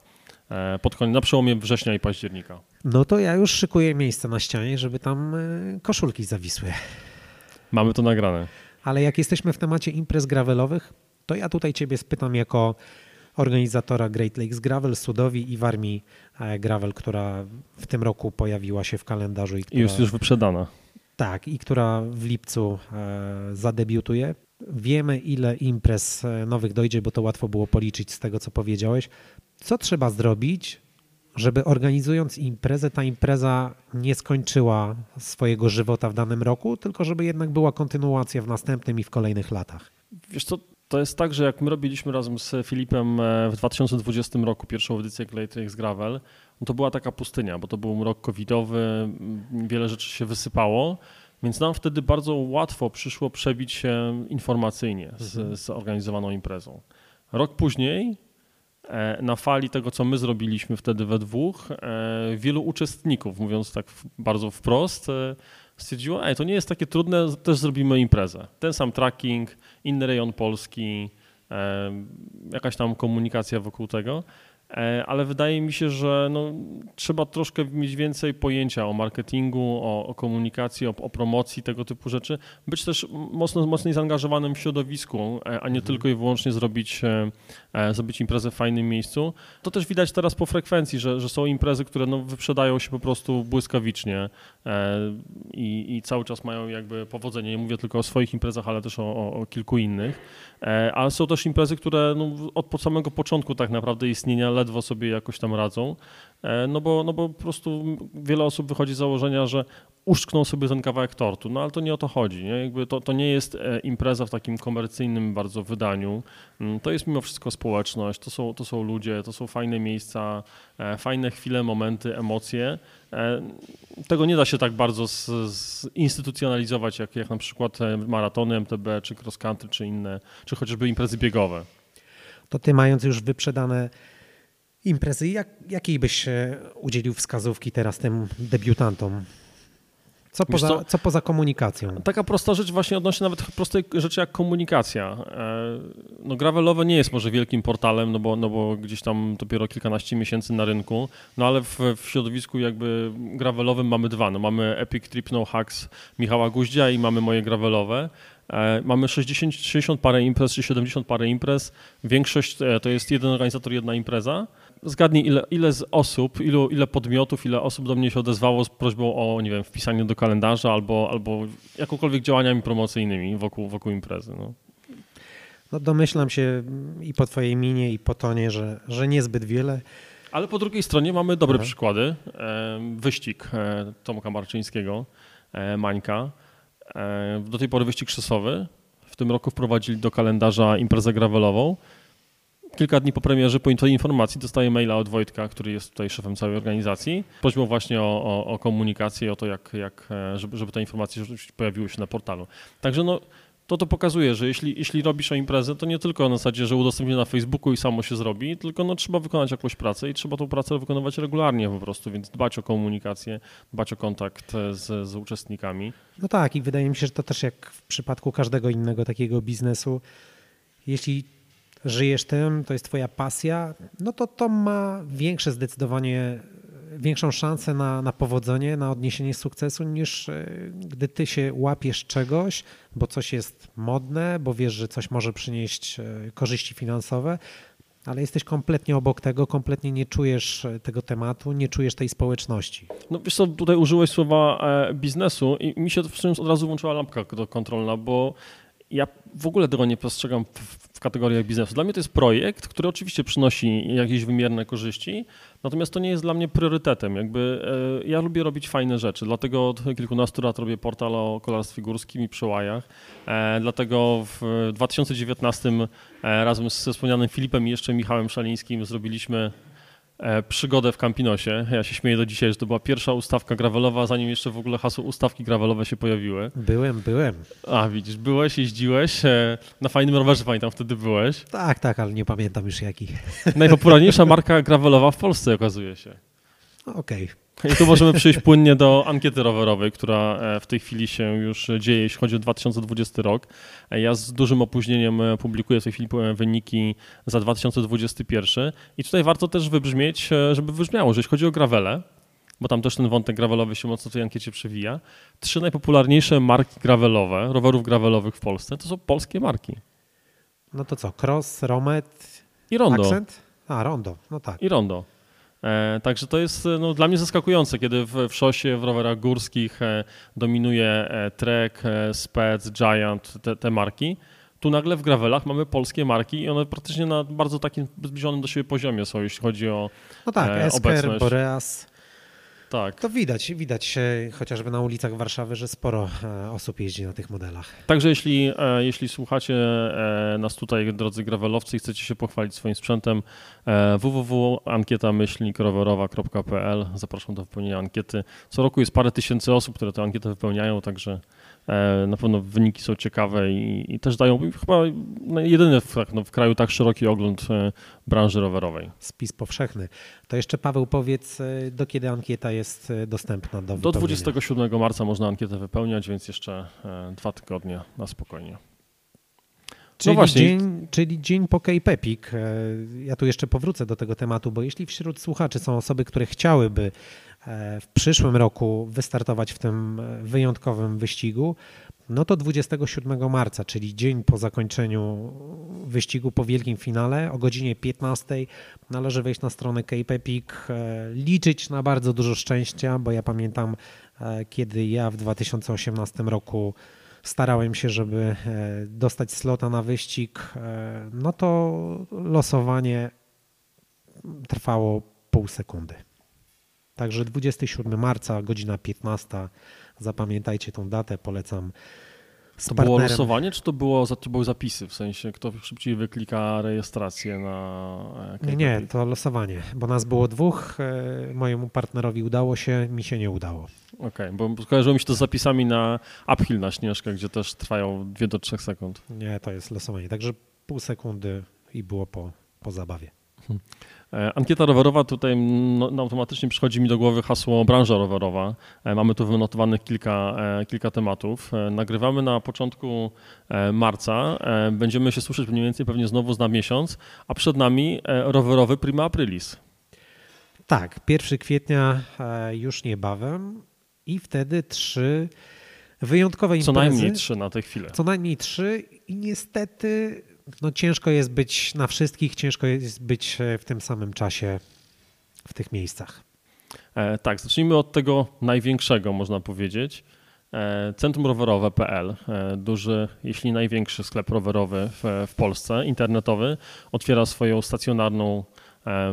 pod koniec, na przełomie września i października. No to ja już szykuję miejsce na ścianie, żeby tam e, koszulki zawisły. Mamy to nagrane. Ale jak jesteśmy w temacie imprez gravelowych, to ja tutaj ciebie spytam jako organizatora Great Lakes Gravel, Sudowi i Warmi e, Gravel, która w tym roku pojawiła się w kalendarzu. I, która, I jest już wyprzedana. Tak, i która w lipcu e, zadebiutuje. Wiemy, ile imprez nowych dojdzie, bo to łatwo było policzyć z tego, co powiedziałeś. Co trzeba zrobić, żeby organizując imprezę, ta impreza nie skończyła swojego żywota w danym roku, tylko żeby jednak była kontynuacja w następnym i w kolejnych latach. Wiesz co, to jest tak, że jak my robiliśmy razem z Filipem e, w 2020 roku pierwszą edycję Glatrix Gravel, no to była taka pustynia, bo to był rok covidowy, wiele rzeczy się wysypało Więc nam wtedy bardzo łatwo przyszło przebić się informacyjnie z, Mhm. z organizowaną imprezą. Rok później, na fali tego, co my zrobiliśmy wtedy we dwóch, e, wielu uczestników, mówiąc tak bardzo wprost, e, stwierdziło, ej, to nie jest takie trudne, też zrobimy imprezę. Ten sam tracking, inny rejon Polski, e, jakaś tam komunikacja wokół tego. E, Ale wydaje mi się, że no, trzeba troszkę mieć więcej pojęcia o marketingu, o, o komunikacji, o, o promocji, tego typu rzeczy. Być też mocno, mocniej zaangażowanym w środowisku, e, a nie tylko i wyłącznie zrobić, e, zrobić imprezę w fajnym miejscu. To też widać teraz po frekwencji, że, że są imprezy, które no, wyprzedają się po prostu błyskawicznie i, i cały czas mają jakby powodzenie. Nie mówię tylko o swoich imprezach, ale też o, o, kilku innych. Ale są też imprezy, które no, od samego początku tak naprawdę istnienia ledwo sobie jakoś tam radzą, E, no bo, no bo po prostu wiele osób wychodzi z założenia, że uszczkną sobie ten kawałek tortu, no ale to nie o to chodzi. Nie? Jakby to, to nie jest e, impreza w takim komercyjnym bardzo wydaniu. Mm, To jest mimo wszystko społeczność, to są, to są ludzie, to są fajne miejsca, e, fajne chwile, momenty, emocje. Tego nie da się tak bardzo zinstytucjonalizować, jak, jak na przykład maratony MTB, czy cross country, czy inne, czy chociażby imprezy biegowe. To ty mając już wyprzedane imprezy, jak, jakiej byś e, udzielił wskazówki teraz tym debiutantom? Co poza, co? co poza komunikacją? Taka prosta rzecz właśnie odnośnie nawet prostej rzeczy jak komunikacja. E, No gravelowe nie jest może wielkim portalem, no bo, no bo gdzieś tam dopiero kilkanaście miesięcy na rynku, no ale w, w środowisku jakby gravelowym mamy dwa. No mamy Epic Trip No Hacks Michała Guździa i mamy moje gravelowe. E, Mamy 60, 60 parę imprez czy 70 parę imprez. Większość to jest jeden organizator, jedna impreza. Zgadnij, ile, ile z osób, ilu, ile podmiotów, ile osób do mnie się odezwało z prośbą o, nie wiem, wpisanie do kalendarza albo, albo jakąkolwiek działaniami promocyjnymi wokół, wokół imprezy. No. No domyślam się i po twojej minie, i po tonie, że, że niezbyt wiele. Ale po drugiej stronie mamy dobre Aha. przykłady. Wyścig e, Tomka Marczyńskiego, e, Mańka. E, Do tej pory wyścig szosowy. W tym roku wprowadzili do kalendarza imprezę gravelową. Kilka dni po premierze, po tej informacji, dostaję maila od Wojtka, który jest tutaj szefem całej organizacji. Prośbą właśnie o, o, o komunikację, o to, jak, jak, e, żeby, żeby te informacje pojawiły się na portalu. Także no, to to pokazuje, że jeśli, jeśli robisz o imprezę, to nie tylko na zasadzie, że udostępnię na Facebooku i samo się zrobi, tylko no, trzeba wykonać jakąś pracę i trzeba tą pracę wykonywać regularnie po prostu, więc dbać o komunikację, dbać o kontakt e, z, z uczestnikami. No tak, i wydaje mi się, że to też jak w przypadku każdego innego takiego biznesu, jeśli żyjesz tym, to jest twoja pasja, no to to ma większe zdecydowanie, większą szansę na, na powodzenie, na odniesienie sukcesu, niż e, gdy ty się łapiesz czegoś, bo coś jest modne, bo wiesz, że coś może przynieść e, korzyści finansowe, ale jesteś kompletnie obok tego, kompletnie nie czujesz e, tego tematu, nie czujesz tej społeczności. No wiesz co, tutaj użyłeś słowa biznesu i mi się w sumie od razu włączyła lampka kontrolna, bo ja w ogóle tego nie postrzegam kategoriach biznesu. Dla mnie to jest projekt, który oczywiście przynosi jakieś wymierne korzyści, natomiast to nie jest dla mnie priorytetem. Jakby e, ja lubię robić fajne rzeczy, dlatego od kilkunastu lat robię portal o kolarstwie górskim i przełajach. E, dlatego w 2019 e, razem ze wspomnianym Filipem i jeszcze Michałem Szalińskim zrobiliśmy przygodę w Campinosie. Ja się śmieję do dzisiaj, że to była pierwsza ustawka gravelowa, zanim jeszcze w ogóle hasło ustawki gravelowe się pojawiły. Byłem, byłem. A widzisz, byłeś, jeździłeś, e, na fajnym rowerze pamiętam wtedy byłeś. Tak, tak, ale nie pamiętam już jaki. Najpopularniejsza marka gravelowa w Polsce okazuje się. Okej. I tu możemy przejść płynnie do ankiety rowerowej, która e, w tej chwili się już dzieje, jeśli chodzi o 2020 rok. E, Ja z dużym opóźnieniem e, publikuję w tej chwili wyniki za 2021 i tutaj warto też wybrzmieć, żeby wybrzmiało, że jeśli chodzi o gravele, bo tam też ten wątek gravelowy się mocno w tej ankiecie przewija, trzy najpopularniejsze marki gravelowe, rowerów gravelowych w Polsce, to są polskie marki. No to co, cross, romet, I Rondo. akcent? A, rondo, no tak. I rondo. E, także to jest no, dla mnie zaskakujące, kiedy w, w szosie, w rowerach górskich e, dominuje e, Trek, Spec, Giant, te, te marki. Tu nagle w gravelach mamy polskie marki i one praktycznie na bardzo takim zbliżonym do siebie poziomie są, jeśli chodzi o... No tak, E, Esker. Boreas. Tak. To widać, widać e, chociażby na ulicach Warszawy, że sporo e, osób jeździ na tych modelach. Także jeśli, e, jeśli słuchacie nas tutaj, drodzy gravelowcy, i chcecie się pochwalić swoim sprzętem, www.ankieta-rowerowa.pl Zapraszam do wypełnienia ankiety. Co roku jest parę tysięcy osób, które tę ankietę wypełniają, także na pewno wyniki są ciekawe i, i też dają chyba no, jedyny w, no, w kraju tak szeroki ogląd e, branży rowerowej. Spis powszechny. To jeszcze Paweł powiedz, e, do kiedy ankieta jest e, dostępna do Do wypełnienia? 27 marca można ankietę wypełniać, więc jeszcze e, dwa tygodnie na spokojnie. Czyli, właśnie. dzień, czyli dzień po. E, Ja tu jeszcze powrócę do tego tematu, bo jeśli wśród słuchaczy są osoby, które chciałyby e, w przyszłym roku wystartować w tym e, wyjątkowym wyścigu, no to 27 marca, czyli dzień po zakończeniu wyścigu po wielkim finale o godzinie 15 należy wejść na stronę Cape Epic, e, liczyć na bardzo dużo szczęścia, bo ja pamiętam, e, kiedy ja w 2018 roku starałem się, żeby e, dostać slota na wyścig, e, no to losowanie trwało pół sekundy. Także 27 marca, godzina 15. Zapamiętajcie tą datę, polecam. Z To było partnerem. losowanie, czy to, było, to były zapisy? W sensie, kto szybciej wyklika rejestrację na. Nie, nie, to losowanie, bo nas było dwóch. e, Mojemu partnerowi udało się, mi się nie udało. Okej, bo skojarzyło mi się to z zapisami na uphill na Śnieżkę, gdzie też trwają 2 do 3 sekund. Nie, to jest losowanie. Także pół sekundy i było po, po zabawie. E, Ankieta rowerowa, tutaj no, no, automatycznie przychodzi mi do głowy hasło branża rowerowa. E, Mamy tu wynotowanych kilka, e, kilka tematów. E, Nagrywamy na początku e, marca. E, Będziemy się słyszeć mniej więcej pewnie znowu za miesiąc, a przed nami e, rowerowy Prima Aprilis. Tak, 1 kwietnia e, już niebawem i wtedy trzy wyjątkowe imprezy. Co najmniej trzy na tę chwilę. Co najmniej trzy i niestety no ciężko jest być na wszystkich, ciężko jest być e, w tym samym czasie w tych miejscach. E, tak, zacznijmy od tego największego, można powiedzieć. E, Centrum rowerowe.pl, e, duży, jeśli największy sklep rowerowy w, w Polsce, internetowy, otwiera swoją stacjonarną e,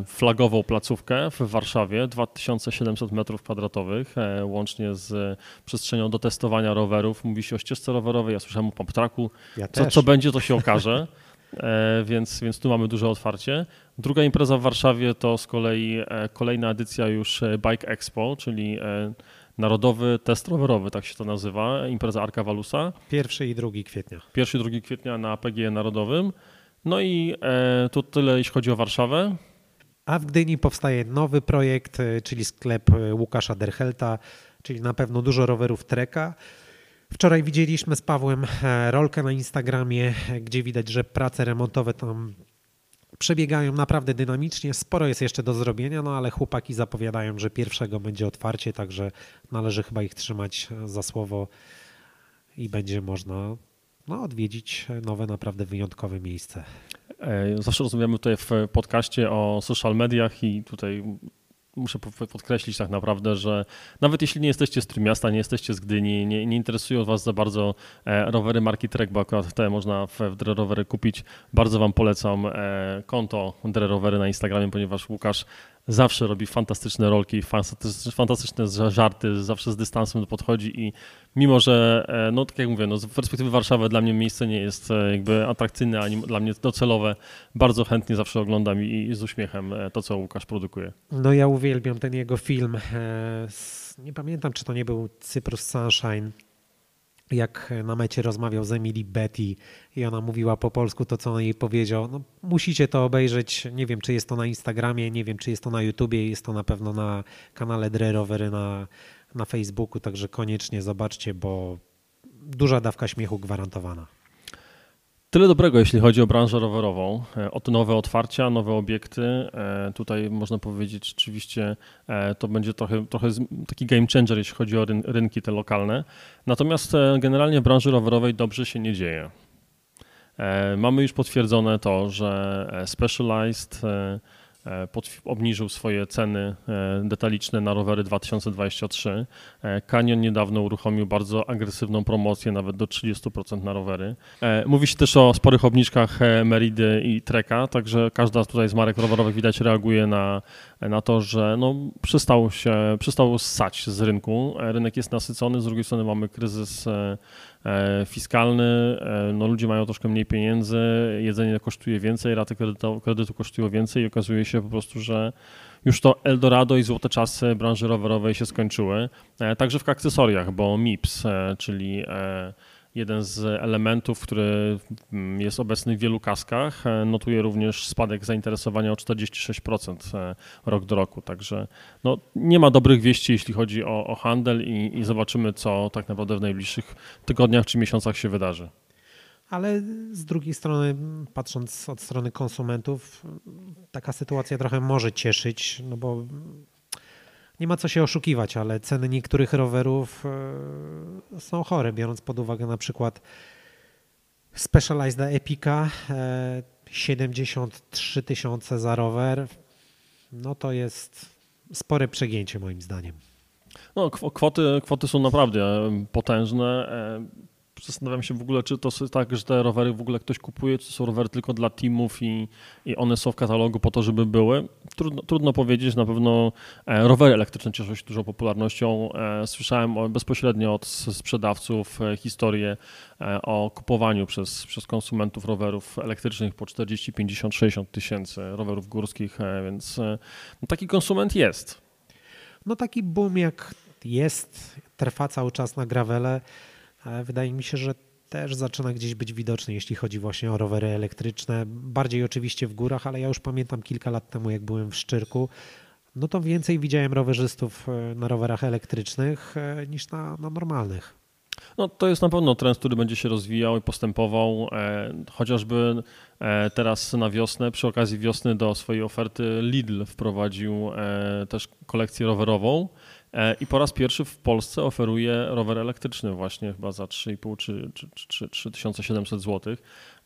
flagową placówkę w Warszawie, 2700 m2, e, łącznie z przestrzenią do testowania rowerów. Mówi się o ścieżce rowerowej, ja słyszałem o pump tracku, Ja co, też. co będzie, to się okaże. E, więc, więc tu mamy duże otwarcie. Druga impreza w Warszawie to z kolei e, kolejna edycja już e, Bike Expo, czyli e, Narodowy Test Rowerowy, tak się to nazywa, impreza Arka Walusa. Pierwszy i drugi kwietnia. 1-2 kwietnia na PGE Narodowym. No i e, to tyle, jeśli chodzi o Warszawę. A w Gdyni powstaje nowy projekt, y, czyli sklep y, Łukasza Derhelta, czyli na pewno dużo rowerów Treka. Wczoraj widzieliśmy z Pawłem e, rolkę na Instagramie, e, gdzie widać, że prace remontowe tam przebiegają naprawdę dynamicznie. Sporo jest jeszcze do zrobienia, no ale chłopaki zapowiadają, że pierwszego będzie otwarcie, także należy chyba ich trzymać e, za słowo i będzie można no, odwiedzić nowe, naprawdę wyjątkowe miejsce. E, Zawsze rozmawiamy tutaj w podcaście o social mediach i tutaj muszę po- podkreślić tak naprawdę, że nawet jeśli nie jesteście z Trójmiasta, nie jesteście z Gdyni, nie, nie interesują Was za bardzo e, rowery marki Trek, bo akurat te można w, w Dre Rowery kupić, bardzo Wam polecam e, konto Dre Rowery na Instagramie, ponieważ Łukasz zawsze robi fantastyczne rolki, fantastyczne, żarty, zawsze z dystansem podchodzi i mimo, że e, no tak jak mówię, no, z perspektywy Warszawy dla mnie miejsce nie jest e, jakby atrakcyjne, ani dla mnie docelowe, bardzo chętnie zawsze oglądam i, i z uśmiechem e, to, co Łukasz produkuje. No ja uwielbiam ten jego film. Nie pamiętam, czy to nie był Cyprus Sunshine. Jak na mecie rozmawiał z Emily Betty i ona mówiła po polsku to, co on jej powiedział. No, musicie to obejrzeć. Nie wiem, czy jest to na Instagramie, nie wiem, czy jest to na YouTubie, jest to na pewno na kanale Dre Rowery na, na Facebooku, także koniecznie zobaczcie, bo duża dawka śmiechu gwarantowana. Tyle dobrego, jeśli chodzi o branżę rowerową. E, Oto nowe otwarcia, nowe obiekty. E, Tutaj można powiedzieć, rzeczywiście e, to będzie trochę, trochę taki game changer, jeśli chodzi o ryn- rynki te lokalne. Natomiast e, generalnie w branży rowerowej dobrze się nie dzieje. E, Mamy już potwierdzone to, że e, Specialized, e, E, obniżył swoje ceny e, detaliczne na rowery 2023. E, Canyon niedawno uruchomił bardzo agresywną promocję, nawet do 30% na rowery. Mówi się też o sporych obniżkach Meridy i Treka, także każda tutaj z marek rowerowych widać reaguje na, na to, że no, przestał się, przestał ssać z rynku. Rynek jest nasycony, z drugiej strony mamy kryzys E, fiskalny, e, no ludzie mają troszkę mniej pieniędzy, jedzenie kosztuje więcej, raty kredytu, kredytu kosztują więcej i okazuje się po prostu, że już to Eldorado i złote czasy branży rowerowej się skończyły. E, także w akcesoriach, bo MIPS, czyli jeden z elementów, który mm, jest obecny w wielu kaskach. E, notuje również spadek zainteresowania o 46% e, rok do roku. Także no, nie ma dobrych wieści, jeśli chodzi o, o handel i, i zobaczymy, co tak naprawdę w najbliższych tygodniach czy miesiącach się wydarzy. Ale z drugiej strony, patrząc od strony konsumentów, taka sytuacja trochę może cieszyć, no bo nie ma co się oszukiwać, ale ceny niektórych rowerów e, są chore, biorąc pod uwagę na przykład Specialized Epica 73 e, tysiące za rower. No to jest spore przegięcie moim zdaniem. No, kwoty, kwoty są naprawdę potężne. Zastanawiam się w ogóle, czy to jest tak, że te rowery w ogóle ktoś kupuje, czy to są rowery tylko dla teamów i, i one są w katalogu po to, żeby były. Trudno, trudno powiedzieć, na pewno e, rowery elektryczne cieszą się dużą popularnością. E, słyszałem bezpośrednio od sprzedawców e, historię o kupowaniu przez, przez konsumentów rowerów elektrycznych po 40, 50, 60 tysięcy rowerów górskich, więc no, taki konsument jest. No taki boom jak jest, trwa cały czas na gravele wydaje mi się, że też zaczyna gdzieś być widoczny, jeśli chodzi właśnie o rowery elektryczne. Bardziej oczywiście w górach, ale ja już pamiętam kilka lat temu, jak byłem w Szczyrku, no to więcej widziałem rowerzystów e, na rowerach elektrycznych e, niż na, na normalnych. No, to jest na pewno trend, który będzie się rozwijał i postępował. E, chociażby teraz na wiosnę, przy okazji wiosny do swojej oferty Lidl wprowadził też kolekcję rowerową. E, I po raz pierwszy w Polsce oferuje rower elektryczny właśnie chyba za 3,5 czy, czy, czy 3700 zł,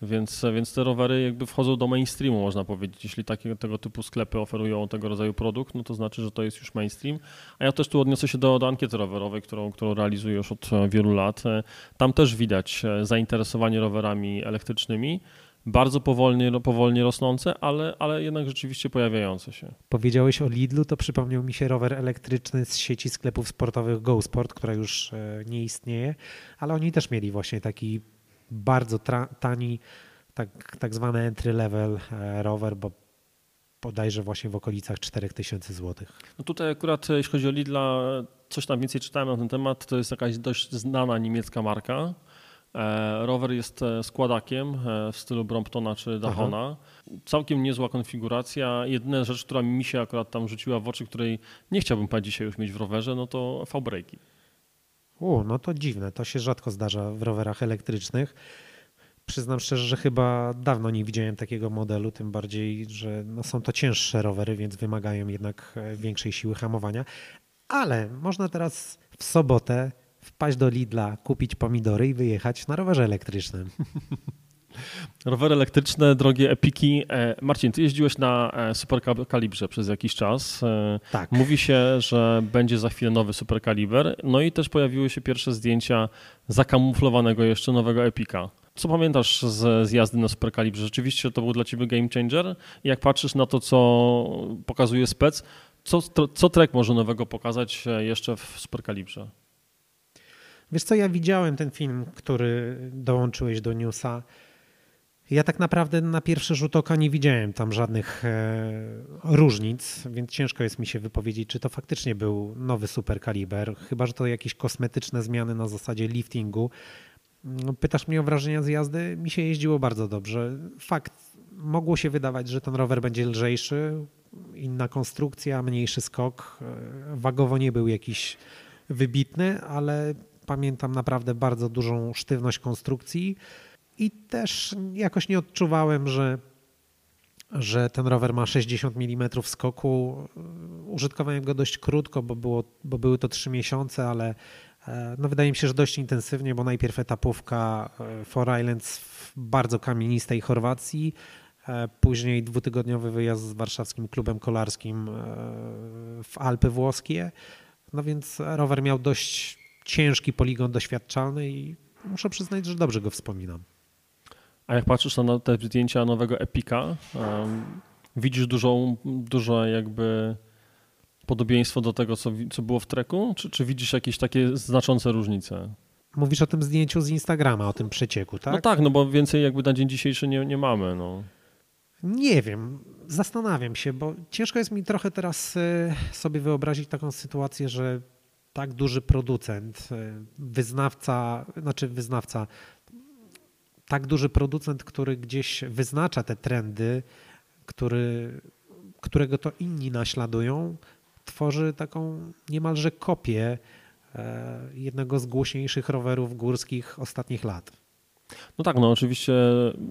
więc, więc te rowery jakby wchodzą do mainstreamu można powiedzieć. Jeśli takie, tego typu sklepy oferują tego rodzaju produkt, no to znaczy, że to jest już mainstream. A ja też tu odniosę się do, do ankiety rowerowej, którą, którą realizuję już od wielu lat. E, tam też widać e, zainteresowanie rowerami elektrycznymi bardzo powolnie, powolnie rosnące, ale, ale jednak rzeczywiście pojawiające się. Powiedziałeś o Lidlu, to przypomniał mi się rower elektryczny z sieci sklepów sportowych GoSport, która już e, nie istnieje, ale oni też mieli właśnie taki bardzo tani, tak, tak zwany entry level e, rower, bo bodajże właśnie w okolicach 4000 zł. No tutaj akurat jeśli chodzi o Lidla, coś tam więcej czytałem na ten temat, to jest jakaś dość znana niemiecka marka, rower jest e, składakiem e, w stylu Bromptona czy Dahona. Aha. Całkiem niezła konfiguracja. Jedyna rzecz, która mi się akurat tam rzuciła w oczy, której nie chciałbym pa dzisiaj już mieć w rowerze, no to V-breaki. U, no to dziwne. To się rzadko zdarza w rowerach elektrycznych. Przyznam szczerze, że chyba dawno nie widziałem takiego modelu, tym bardziej, że no są to cięższe rowery, więc wymagają jednak większej siły hamowania. Ale można teraz w sobotę wpaść do Lidla, kupić pomidory i wyjechać na rowerze elektrycznym. (laughs) Rowery elektryczne, drogie epiki. E, Marcin, ty jeździłeś na e, superkalibrze przez jakiś czas. E, tak. Mówi się, że będzie za chwilę nowy superkaliber. No i też pojawiły się pierwsze zdjęcia zakamuflowanego jeszcze nowego epika. Co pamiętasz z, z jazdy na superkalibrze? Rzeczywiście to był dla ciebie game changer? Jak patrzysz na to, co pokazuje spec, co, co Trek może nowego pokazać jeszcze w superkalibrze? Wiesz co, ja widziałem ten film, który dołączyłeś do newsa. Ja tak naprawdę na pierwszy rzut oka nie widziałem tam żadnych e, różnic, więc ciężko jest mi się wypowiedzieć, czy to faktycznie był nowy superkaliber, chyba że to jakieś kosmetyczne zmiany na zasadzie liftingu. No, pytasz mnie o wrażenia z jazdy? Mi się jeździło bardzo dobrze. Fakt, mogło się wydawać, że ten rower będzie lżejszy, inna konstrukcja, mniejszy skok. E, wagowo nie był jakiś wybitny, ale pamiętam naprawdę bardzo dużą sztywność konstrukcji i też jakoś nie odczuwałem, że, że ten rower ma 60 mm skoku. Użytkowałem go dość krótko, bo, było, bo były to 3 miesiące, ale e, no wydaje mi się, że dość intensywnie, bo najpierw etapówka e, Four Islands w bardzo kamienistej Chorwacji, Później dwutygodniowy wyjazd z warszawskim klubem kolarskim w Alpy włoskie. No więc rower miał dość ciężki poligon doświadczalny i muszę przyznać, że dobrze go wspominam. A jak patrzysz na te zdjęcia nowego Epika, um, widzisz dużą, duże jakby podobieństwo do tego, co, co było w treku? Czy, czy widzisz jakieś takie znaczące różnice? Mówisz o tym zdjęciu z Instagrama, o tym przecieku, tak? No tak, no bo więcej jakby na dzień dzisiejszy nie, nie mamy. No. Nie wiem, zastanawiam się, bo ciężko jest mi trochę teraz y, sobie wyobrazić taką sytuację, że tak duży producent, y, wyznawca, znaczy wyznawca, tak duży producent, który gdzieś wyznacza te trendy, który, którego to inni naśladują, tworzy taką niemalże kopię e, jednego z głośniejszych rowerów górskich ostatnich lat. No tak, no oczywiście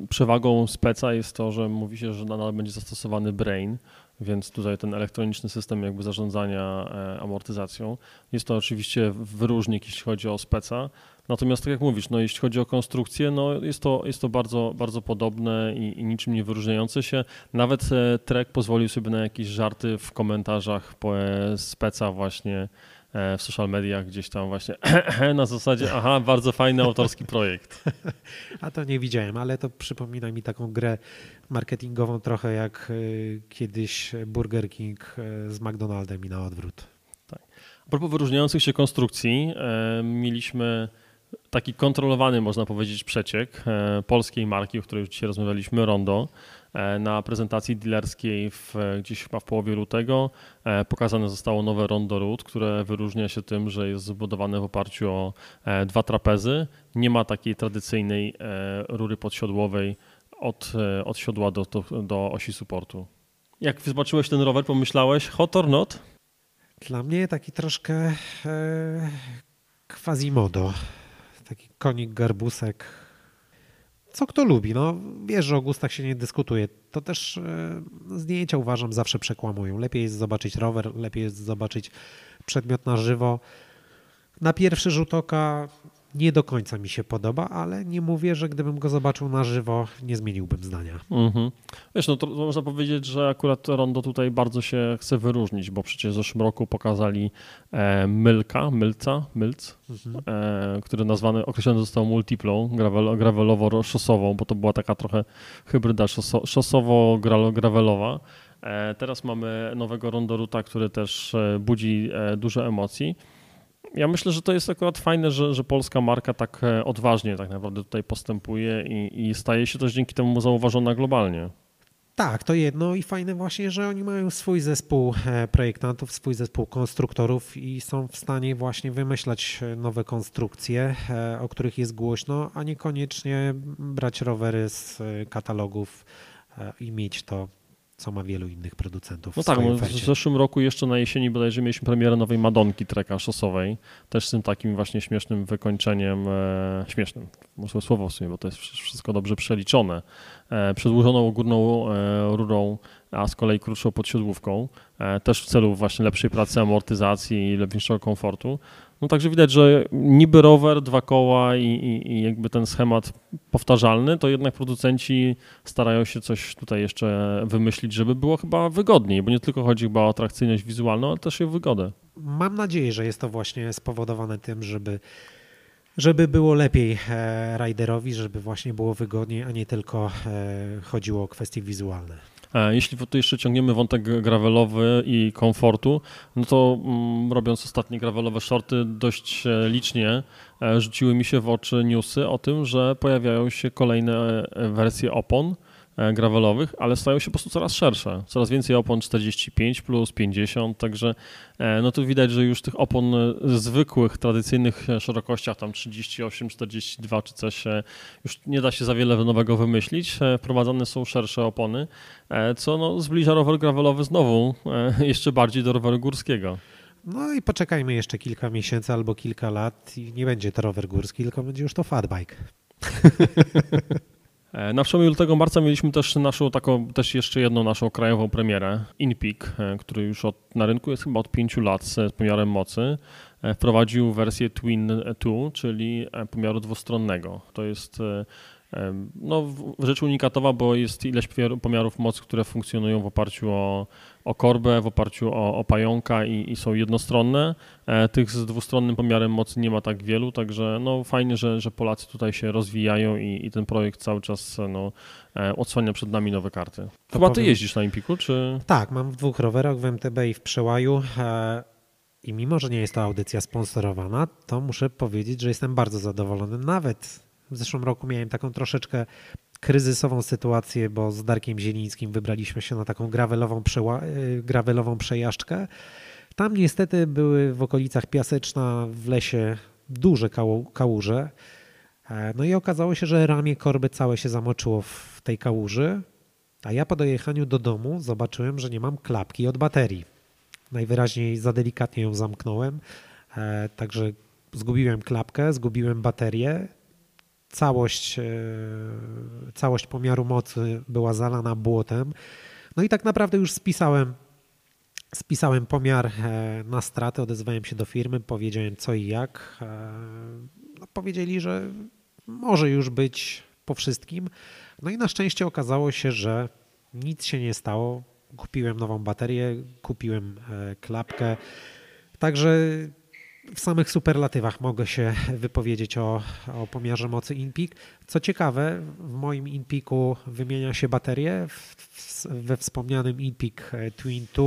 przewagą speca jest to, że mówi się, że nadal będzie zastosowany brain, więc tutaj ten elektroniczny system jakby zarządzania e, amortyzacją. Jest to oczywiście wyróżnik, jeśli chodzi o speca. Natomiast tak jak mówisz, no jeśli chodzi o konstrukcję, no jest to, jest to bardzo, bardzo podobne i, i niczym nie wyróżniające się. Nawet e, Trek pozwolił sobie na jakieś żarty w komentarzach po e, speca właśnie w social mediach gdzieś tam właśnie (clears throat) na zasadzie, aha, bardzo fajny autorski projekt. (laughs) A to nie widziałem, ale to przypomina mi taką grę marketingową trochę jak kiedyś Burger King z McDonaldem i na odwrót. Tak. A propos wyróżniających się konstrukcji, mieliśmy taki kontrolowany, można powiedzieć, przeciek e, polskiej marki, o której już dzisiaj rozmawialiśmy, Rondo, e, na prezentacji dealerskiej w, gdzieś chyba w połowie lutego e, pokazane zostało nowe Rondo Root, które wyróżnia się tym, że jest zbudowane w oparciu o dwa trapezy. Nie ma takiej tradycyjnej rury podsiodłowej od, od siodła do, do, do osi supportu. Jak zobaczyłeś ten rower, pomyślałeś hot or not? Dla mnie taki troszkę e, quasimodo taki konik, garbusek. Co kto lubi, no wiesz, że o gustach się nie dyskutuje. To też e, zdjęcia uważam zawsze przekłamują. Lepiej jest zobaczyć rower, lepiej jest zobaczyć przedmiot na żywo. Na pierwszy rzut oka nie do końca mi się podoba, ale nie mówię, że gdybym go zobaczył na żywo, nie zmieniłbym zdania. Mhm. Wiesz, no to można powiedzieć, że akurat Rondo tutaj bardzo się chce wyróżnić, bo przecież w zeszłym roku pokazali e, Mylka, Mylca, Mylc, mhm. e, który nazwany, określony został multiplą, gravel, gravelowo-szosową, bo to była taka trochę hybryda szosowo-gravelowa. E, teraz mamy nowego Rondoruta, który też e, budzi e, dużo emocji ja myślę, że to jest akurat fajne, że, że polska marka tak e, odważnie tak naprawdę tutaj postępuje i, i staje się też dzięki temu zauważona globalnie. Tak, to jedno i fajne właśnie, że oni mają swój zespół e, projektantów, swój zespół konstruktorów i są w stanie właśnie wymyślać e, nowe konstrukcje, o których jest głośno, a niekoniecznie brać rowery z katalogów i mieć to co ma wielu innych producentów. No tak, w zeszłym roku jeszcze na jesieni bodajże mieliśmy premierę nowej Madonki treka szosowej, też z tym takim właśnie śmiesznym wykończeniem, e, śmiesznym, może słowo w sumie, bo to jest wszystko dobrze przeliczone, e, przedłużoną górną e, rurą, a z kolei krótszą podsiodłówką, e, też w celu właśnie lepszej pracy, amortyzacji i lepszego komfortu. No także widać, że niby rower, dwa koła i, i, i, jakby ten schemat powtarzalny, to jednak producenci starają się coś tutaj jeszcze wymyślić, żeby było chyba wygodniej, bo nie tylko chodzi chyba o atrakcyjność wizualną, ale też i o wygodę. Mam nadzieję, że jest to właśnie spowodowane tym, żeby żeby było lepiej e, riderowi, żeby właśnie było wygodniej, a nie tylko e, chodziło o kwestie wizualne. E, jeśli tu jeszcze ciągniemy wątek gravelowy i komfortu, no to mm, robiąc ostatnie gravelowe shorty dość e, licznie e, rzuciły mi się w oczy newsy o tym, że pojawiają się kolejne wersje opon, gravelowych, ale stają się po prostu coraz szersze. Coraz więcej opon 45 plus 50, także e, no tu widać, że już tych opon e, zwykłych, tradycyjnych szerokościach tam 38, 42 czy coś już nie da się za wiele nowego wymyślić. Wprowadzane są szersze opony, co no zbliża rower gravelowy znowu (laughs) jeszcze bardziej do roweru górskiego. No i poczekajmy jeszcze kilka miesięcy albo kilka lat i nie będzie to rower górski, tylko będzie już to fatbike. (laughs) E, na przełomie lutego marca mieliśmy też naszą taką, też jeszcze jedną naszą krajową premierę, InPeak, e, który już od, na rynku jest chyba od pięciu lat z pomiarem mocy. E, wprowadził wersję Twin 2, czyli pomiaru dwustronnego. To jest no, rzecz unikatowa, bo jest ileś pomiarów mocy, które funkcjonują w oparciu o, o korbę, w oparciu o, o pająka i, i, są jednostronne. E, tych z dwustronnym pomiarem mocy nie ma tak wielu, także no, fajnie, że, że Polacy tutaj się rozwijają i, i ten projekt cały czas no, e, odsłania przed nami nowe karty. Chyba ty jeździsz na Impiku, czy? Tak, mam w dwóch rowerach, w MTB i w Przełaju. E, I mimo, że nie jest to audycja sponsorowana, to muszę powiedzieć, że jestem bardzo zadowolony. Nawet w zeszłym roku miałem taką troszeczkę kryzysową sytuację, bo z Darkiem Zielińskim wybraliśmy się na taką gravelową, y, gravelową przejażdżkę. Tam niestety były w okolicach Piaseczna w lesie duże kałuże. E, no i okazało się, że ramię korby całe się zamoczyło w tej kałuży, a ja po dojechaniu do domu zobaczyłem, że nie mam klapki od baterii. Najwyraźniej za delikatnie ją zamknąłem, e, także zgubiłem klapkę, zgubiłem baterię, całość, e, całość pomiaru mocy była zalana błotem. No i tak naprawdę już spisałem, spisałem pomiar e, na straty, odezwałem się do firmy, powiedziałem co i jak. E, no powiedzieli, że może już być po wszystkim. No i na szczęście okazało się, że nic się nie stało. Kupiłem nową baterię, kupiłem klapkę. Także w samych superlatywach mogę się wypowiedzieć o, o pomiarze mocy InPeak. Co ciekawe, w moim InPeaku wymienia się baterie. We wspomnianym InPeak e, Twin 2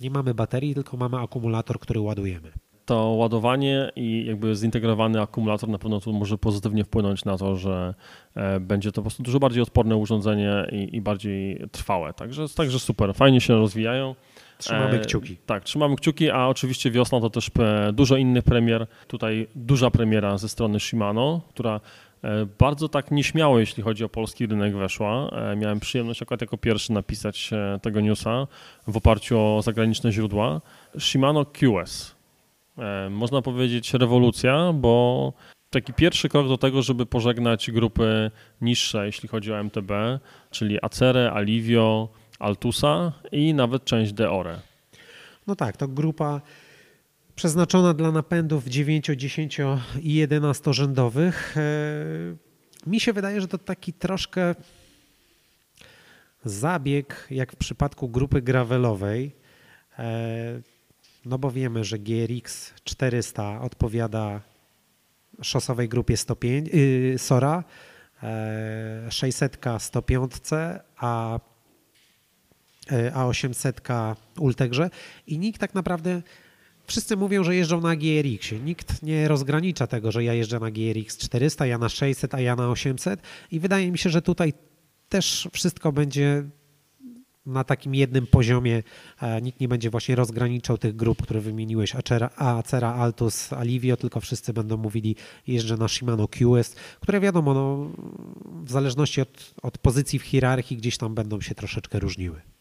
nie mamy baterii, tylko mamy akumulator, który ładujemy. To ładowanie i jakby zintegrowany akumulator na pewno tu może pozytywnie wpłynąć na to, że e, będzie to po prostu dużo bardziej odporne urządzenie i, i bardziej trwałe. Także, także super, fajnie się rozwijają. Trzymamy e, kciuki. tak, trzymamy kciuki, a oczywiście wiosna to też e, dużo innych premier. Tutaj duża premiera ze strony Shimano, która e, bardzo tak nieśmiało, jeśli chodzi o polski rynek, weszła. Miałem przyjemność akurat jako pierwszy napisać tego newsa w oparciu o zagraniczne źródła. Shimano QS. Można powiedzieć rewolucja, bo taki pierwszy krok do tego, żeby pożegnać grupy niższe, jeśli chodzi o MTB, czyli Acere, Alivio, Altusa i nawet część Deore. No tak, to grupa przeznaczona dla napędów 9, 10 i 11 rzędowych. E, mi się wydaje, że to taki troszkę zabieg, jak w przypadku grupy gravelowej, e, no bo wiemy, że GRX 400 odpowiada szosowej grupie 105, yy, Sora, 600 105, a E, A800 Ultegrze i nikt tak naprawdę Wszyscy mówią, że jeżdżą na GRX-ie. Nikt nie rozgranicza tego, że ja jeżdżę na GRX 400, ja na 600, a ja na 800 i wydaje mi się, że tutaj też wszystko będzie na takim jednym poziomie. E, nikt nie będzie właśnie rozgraniczał tych grup, które wymieniłeś, Acera, Altus, Alivio, tylko wszyscy będą mówili jeżdżę na Shimano QS, które wiadomo, no, w zależności od, od pozycji w hierarchii gdzieś tam będą się troszeczkę różniły.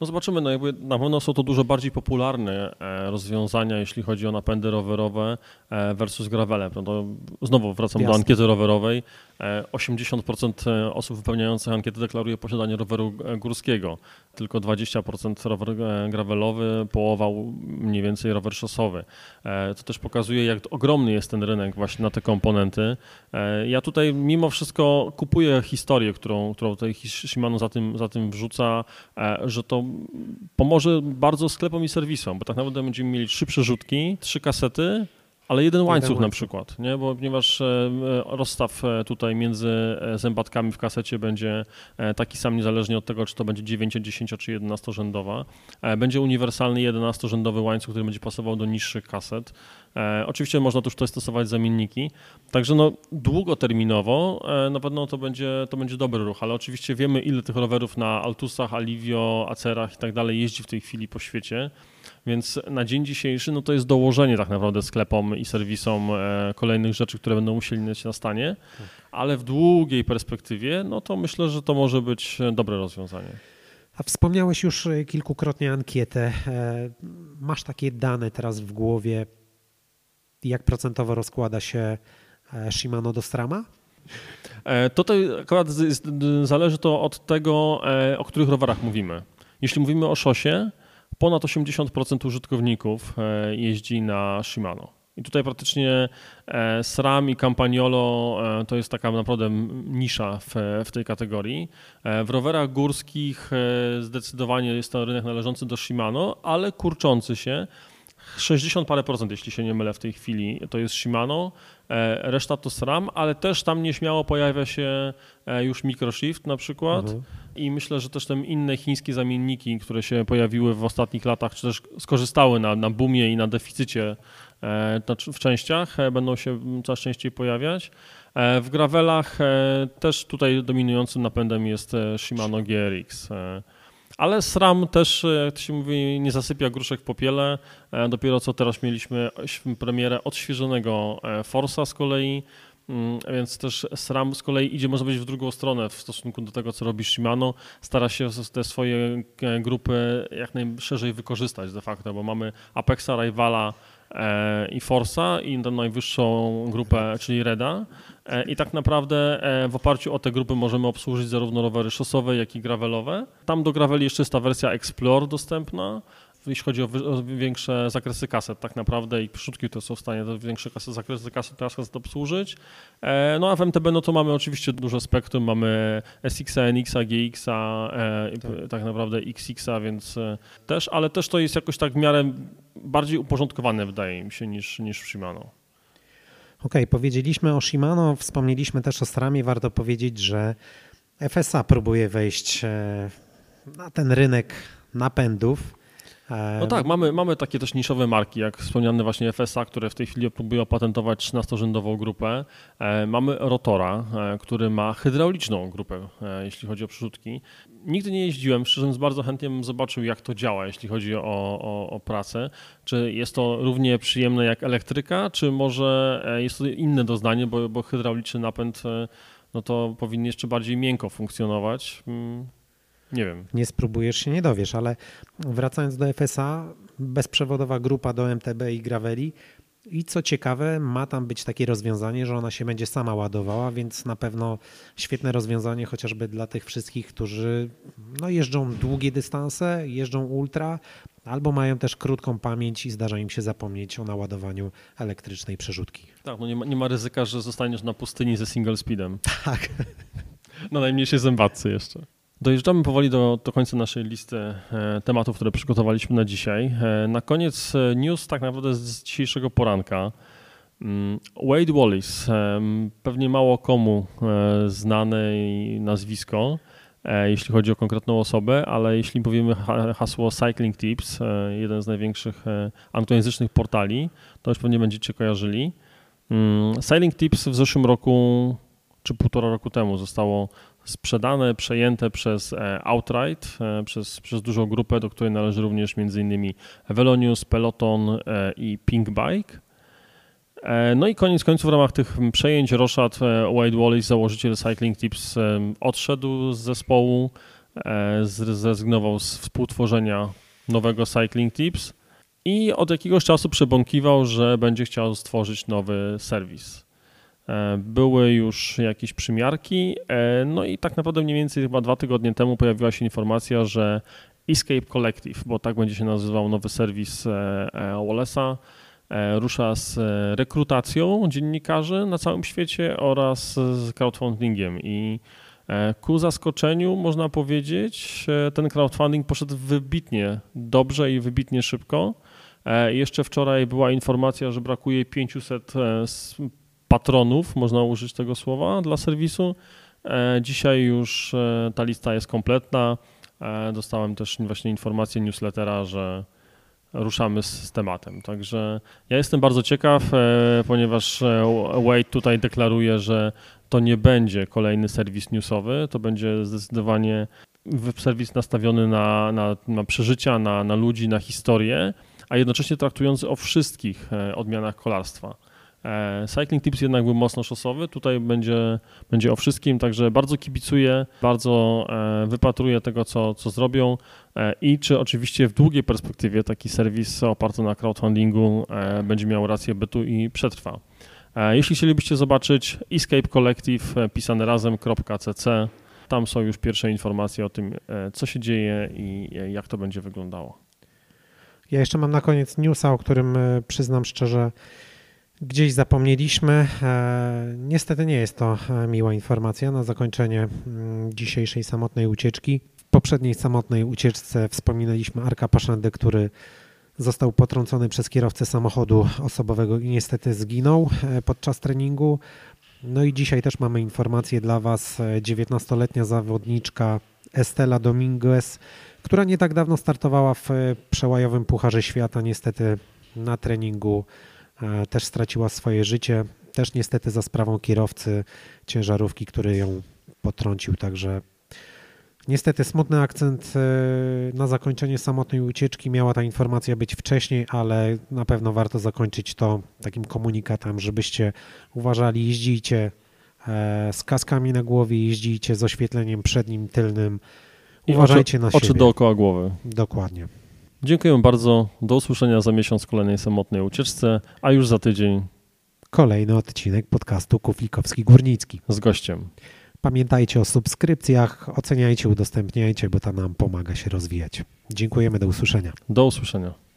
No zobaczymy, no jakby na pewno są to dużo bardziej popularne e, rozwiązania, jeśli chodzi o napędy rowerowe e, versus gravele. No znowu wracam Jasne. do ankiety rowerowej. 80% e, osób wypełniających ankietę deklaruje posiadanie roweru górskiego, tylko 20% rower gravelowy, połowa mniej więcej rower szosowy. To też pokazuje, jak ogromny jest ten rynek właśnie na te komponenty. Ja tutaj mimo wszystko kupuję historię, którą, którą tutaj Shimano za tym, za tym wrzuca, że to pomoże bardzo sklepom i serwisom, bo tak naprawdę będziemy mieli trzy przerzutki, trzy kasety, ale jeden łańcuch na przykład, nie? Bo, ponieważ e, e, rozstaw e, tutaj między zębatkami w kasecie będzie taki sam niezależnie od tego, czy to będzie 9, 10 czy 11 rzędowa. Będzie uniwersalny 11 rzędowy łańcuch, który będzie pasował do niższych kaset. Oczywiście można też tutaj stosować zamienniki. Także no, długoterminowo na pewno to będzie, to będzie dobry ruch, ale oczywiście wiemy ile tych rowerów na Altusach, Alivio, Acerach i tak dalej jeździ w tej chwili po świecie. Więc na dzień dzisiejszy no to jest dołożenie tak naprawdę sklepom i serwisom e, kolejnych rzeczy, które będą musieli mieć na stanie, ale w długiej perspektywie no to myślę, że to może być dobre rozwiązanie. A wspomniałeś już e, kilkukrotnie ankietę. E, masz takie dane teraz w głowie, jak procentowo rozkłada się Shimano do Strama? Tutaj akurat zależy to od tego, o których rowerach mówimy. Jeśli mówimy o szosie, ponad 80% użytkowników e, jeździ na Shimano. I tutaj praktycznie SRAM i Campagnolo to jest taka naprawdę nisza w, w tej kategorii. W rowerach górskich zdecydowanie jest to rynek należący do Shimano, ale kurczący się. 60 parę procent, jeśli się nie mylę w tej chwili, to jest Shimano, e, reszta to SRAM, ale też tam nieśmiało pojawia się e, już Microshift na przykład mhm. i myślę, że też te inne chińskie zamienniki, które się pojawiły w ostatnich latach, czy też skorzystały na, na boomie i na deficycie e, w częściach, będą się coraz częściej pojawiać. W gravelach też tutaj dominującym napędem jest Shimano GRX. Ale SRAM też, e, jak to się mówi, nie zasypia gruszek w popiele. E, dopiero co teraz mieliśmy premierę odświeżonego e, Forsa z kolei, mm, więc też SRAM z kolei idzie, może być w drugą stronę w stosunku do tego, co robi Shimano. Stara się te swoje grupy jak najszerzej wykorzystać de facto, bo mamy Apexa, Rivala, i Forsa i tę najwyższą grupę, czyli Reda. E, I tak naprawdę e, w oparciu o te grupy możemy obsłużyć zarówno rowery szosowe, jak i gravelowe. Tam do graveli jeszcze jest ta wersja Explore dostępna jeśli chodzi o, większe zakresy kaset tak naprawdę i przódki to są w stanie te większe kasy, zakresy kaset, kaset obsłużyć. E, no a w MTB no to mamy oczywiście duże spektrum, mamy SX, NX, GX, e, tak. tak naprawdę XX, więc też, ale też to jest jakoś tak w miarę bardziej uporządkowane wydaje mi się niż, niż w Shimano. Okay, powiedzieliśmy o Shimano, wspomnieliśmy też o Stramie. Warto powiedzieć, że FSA próbuje wejść na ten rynek napędów. No tak, mamy, mamy takie też niszowe marki, jak wspomniane właśnie FSA, które w tej chwili próbują patentować 13-rzędową grupę. E, mamy Rotora, e, który ma hydrauliczną grupę, e, jeśli chodzi o przerzutki. Nigdy nie jeździłem, szczerze mówiąc bardzo chętnie bym zobaczył, jak to działa, jeśli chodzi o, o, o pracę. Czy jest to równie przyjemne jak elektryka, czy może jest to inne doznanie, bo, bo hydrauliczny napęd no to powinien jeszcze bardziej miękko funkcjonować. Nie wiem. Nie spróbujesz się, nie dowiesz, ale wracając do FSA, bezprzewodowa grupa do MTB i Graveli. I co ciekawe, ma tam być takie rozwiązanie, że ona się będzie sama ładowała, więc na pewno świetne rozwiązanie chociażby dla tych wszystkich, którzy no, jeżdżą długie dystanse, jeżdżą ultra, albo mają też krótką pamięć i zdarza im się zapomnieć o naładowaniu elektrycznej przerzutki. Tak, no nie ma, nie ma ryzyka, że zostaniesz na pustyni ze single speedem. Tak. (laughs) Na najmniejszej zębatce jeszcze. Dojeżdżamy powoli do, do końca naszej listy e, tematów, które przygotowaliśmy na dzisiaj. E, na koniec e, news tak naprawdę z dzisiejszego poranka. Mm, Wade Wallis, pewnie mało komu znane nazwisko, jeśli chodzi o konkretną osobę, ale jeśli powiemy hasło Cycling Tips, jeden z największych anglojęzycznych portali, to już pewnie będziecie kojarzyli. Mm, Cycling Tips w zeszłym roku, czy półtora roku temu zostało sprzedane, przejęte przez e, Outright, e, przez, przez dużą grupę, do której należy również m.in. Velonius, Peloton e, i Pink Bike. No i koniec końców w ramach tych przejęć Roszad Wade Wallace, założyciel Cycling Tips, odszedł z zespołu, zrezygnował z współtworzenia nowego Cycling Tips i od jakiegoś czasu przebąkiwał, że będzie chciał stworzyć nowy serwis. E, były już jakieś przymiarki, e, no i tak naprawdę mniej więcej chyba dwa tygodnie temu pojawiła się informacja, że Escape Collective, bo tak będzie się nazywał nowy serwis e, Wallace'a, rusza z rekrutacją dziennikarzy na całym świecie oraz z crowdfundingiem i ku zaskoczeniu można powiedzieć, ten crowdfunding poszedł wybitnie dobrze i wybitnie szybko. Jeszcze wczoraj była informacja, że brakuje 500 patronów, można użyć tego słowa, dla serwisu. E, dzisiaj już e, ta lista jest kompletna. E, dostałem też właśnie informację newslettera, że ruszamy z, tematem. Także ja jestem bardzo ciekaw, ponieważ Wade tutaj deklaruje, że to nie będzie kolejny serwis newsowy, to będzie zdecydowanie serwis nastawiony na, na, na przeżycia, na, na ludzi, na historię, a jednocześnie traktujący o wszystkich odmianach kolarstwa. E, Cycling Tips jednak był mocno szosowy, tutaj będzie, będzie o wszystkim, także bardzo kibicuję, bardzo e, wypatruję tego, co, co zrobią e, i czy oczywiście w długiej perspektywie taki serwis oparty na crowdfundingu będzie miał rację bytu i przetrwa. Jeśli chcielibyście zobaczyć Escape Collective pisane razem.cc, tam są już pierwsze informacje o tym, co się dzieje i jak to będzie wyglądało. Ja jeszcze mam na koniec newsa, o którym przyznam szczerze, gdzieś zapomnieliśmy. E, niestety nie jest to e, miła informacja na zakończenie mm, dzisiejszej samotnej ucieczki. W poprzedniej samotnej ucieczce wspominaliśmy Arka Paszandę, który został potrącony przez kierowcę samochodu osobowego i niestety zginął e, podczas treningu. No i dzisiaj też mamy informację dla Was. 19-letnia zawodniczka Estela Dominguez, która nie tak dawno startowała w przełajowym Pucharze Świata, niestety na treningu też straciła swoje życie, też niestety za sprawą kierowcy ciężarówki, który ją potrącił, także niestety smutny akcent e, na zakończenie samotnej ucieczki. Miała ta informacja być wcześniej, ale na pewno warto zakończyć to takim komunikatem, żebyście uważali, jeździcie e, z kaskami na głowie, jeździcie z oświetleniem przednim, tylnym. Uważajcie oczy, na siebie. Oczy dookoła głowy. Dokładnie. Dziękuję bardzo. Do usłyszenia za miesiąc w kolejnej samotnej ucieczce, a już za tydzień kolejny odcinek podcastu Kuflikowski Górnicki z gościem. Pamiętajcie o subskrypcjach, oceniajcie, udostępniajcie, bo to nam pomaga się rozwijać. Dziękujemy, do usłyszenia. Do usłyszenia.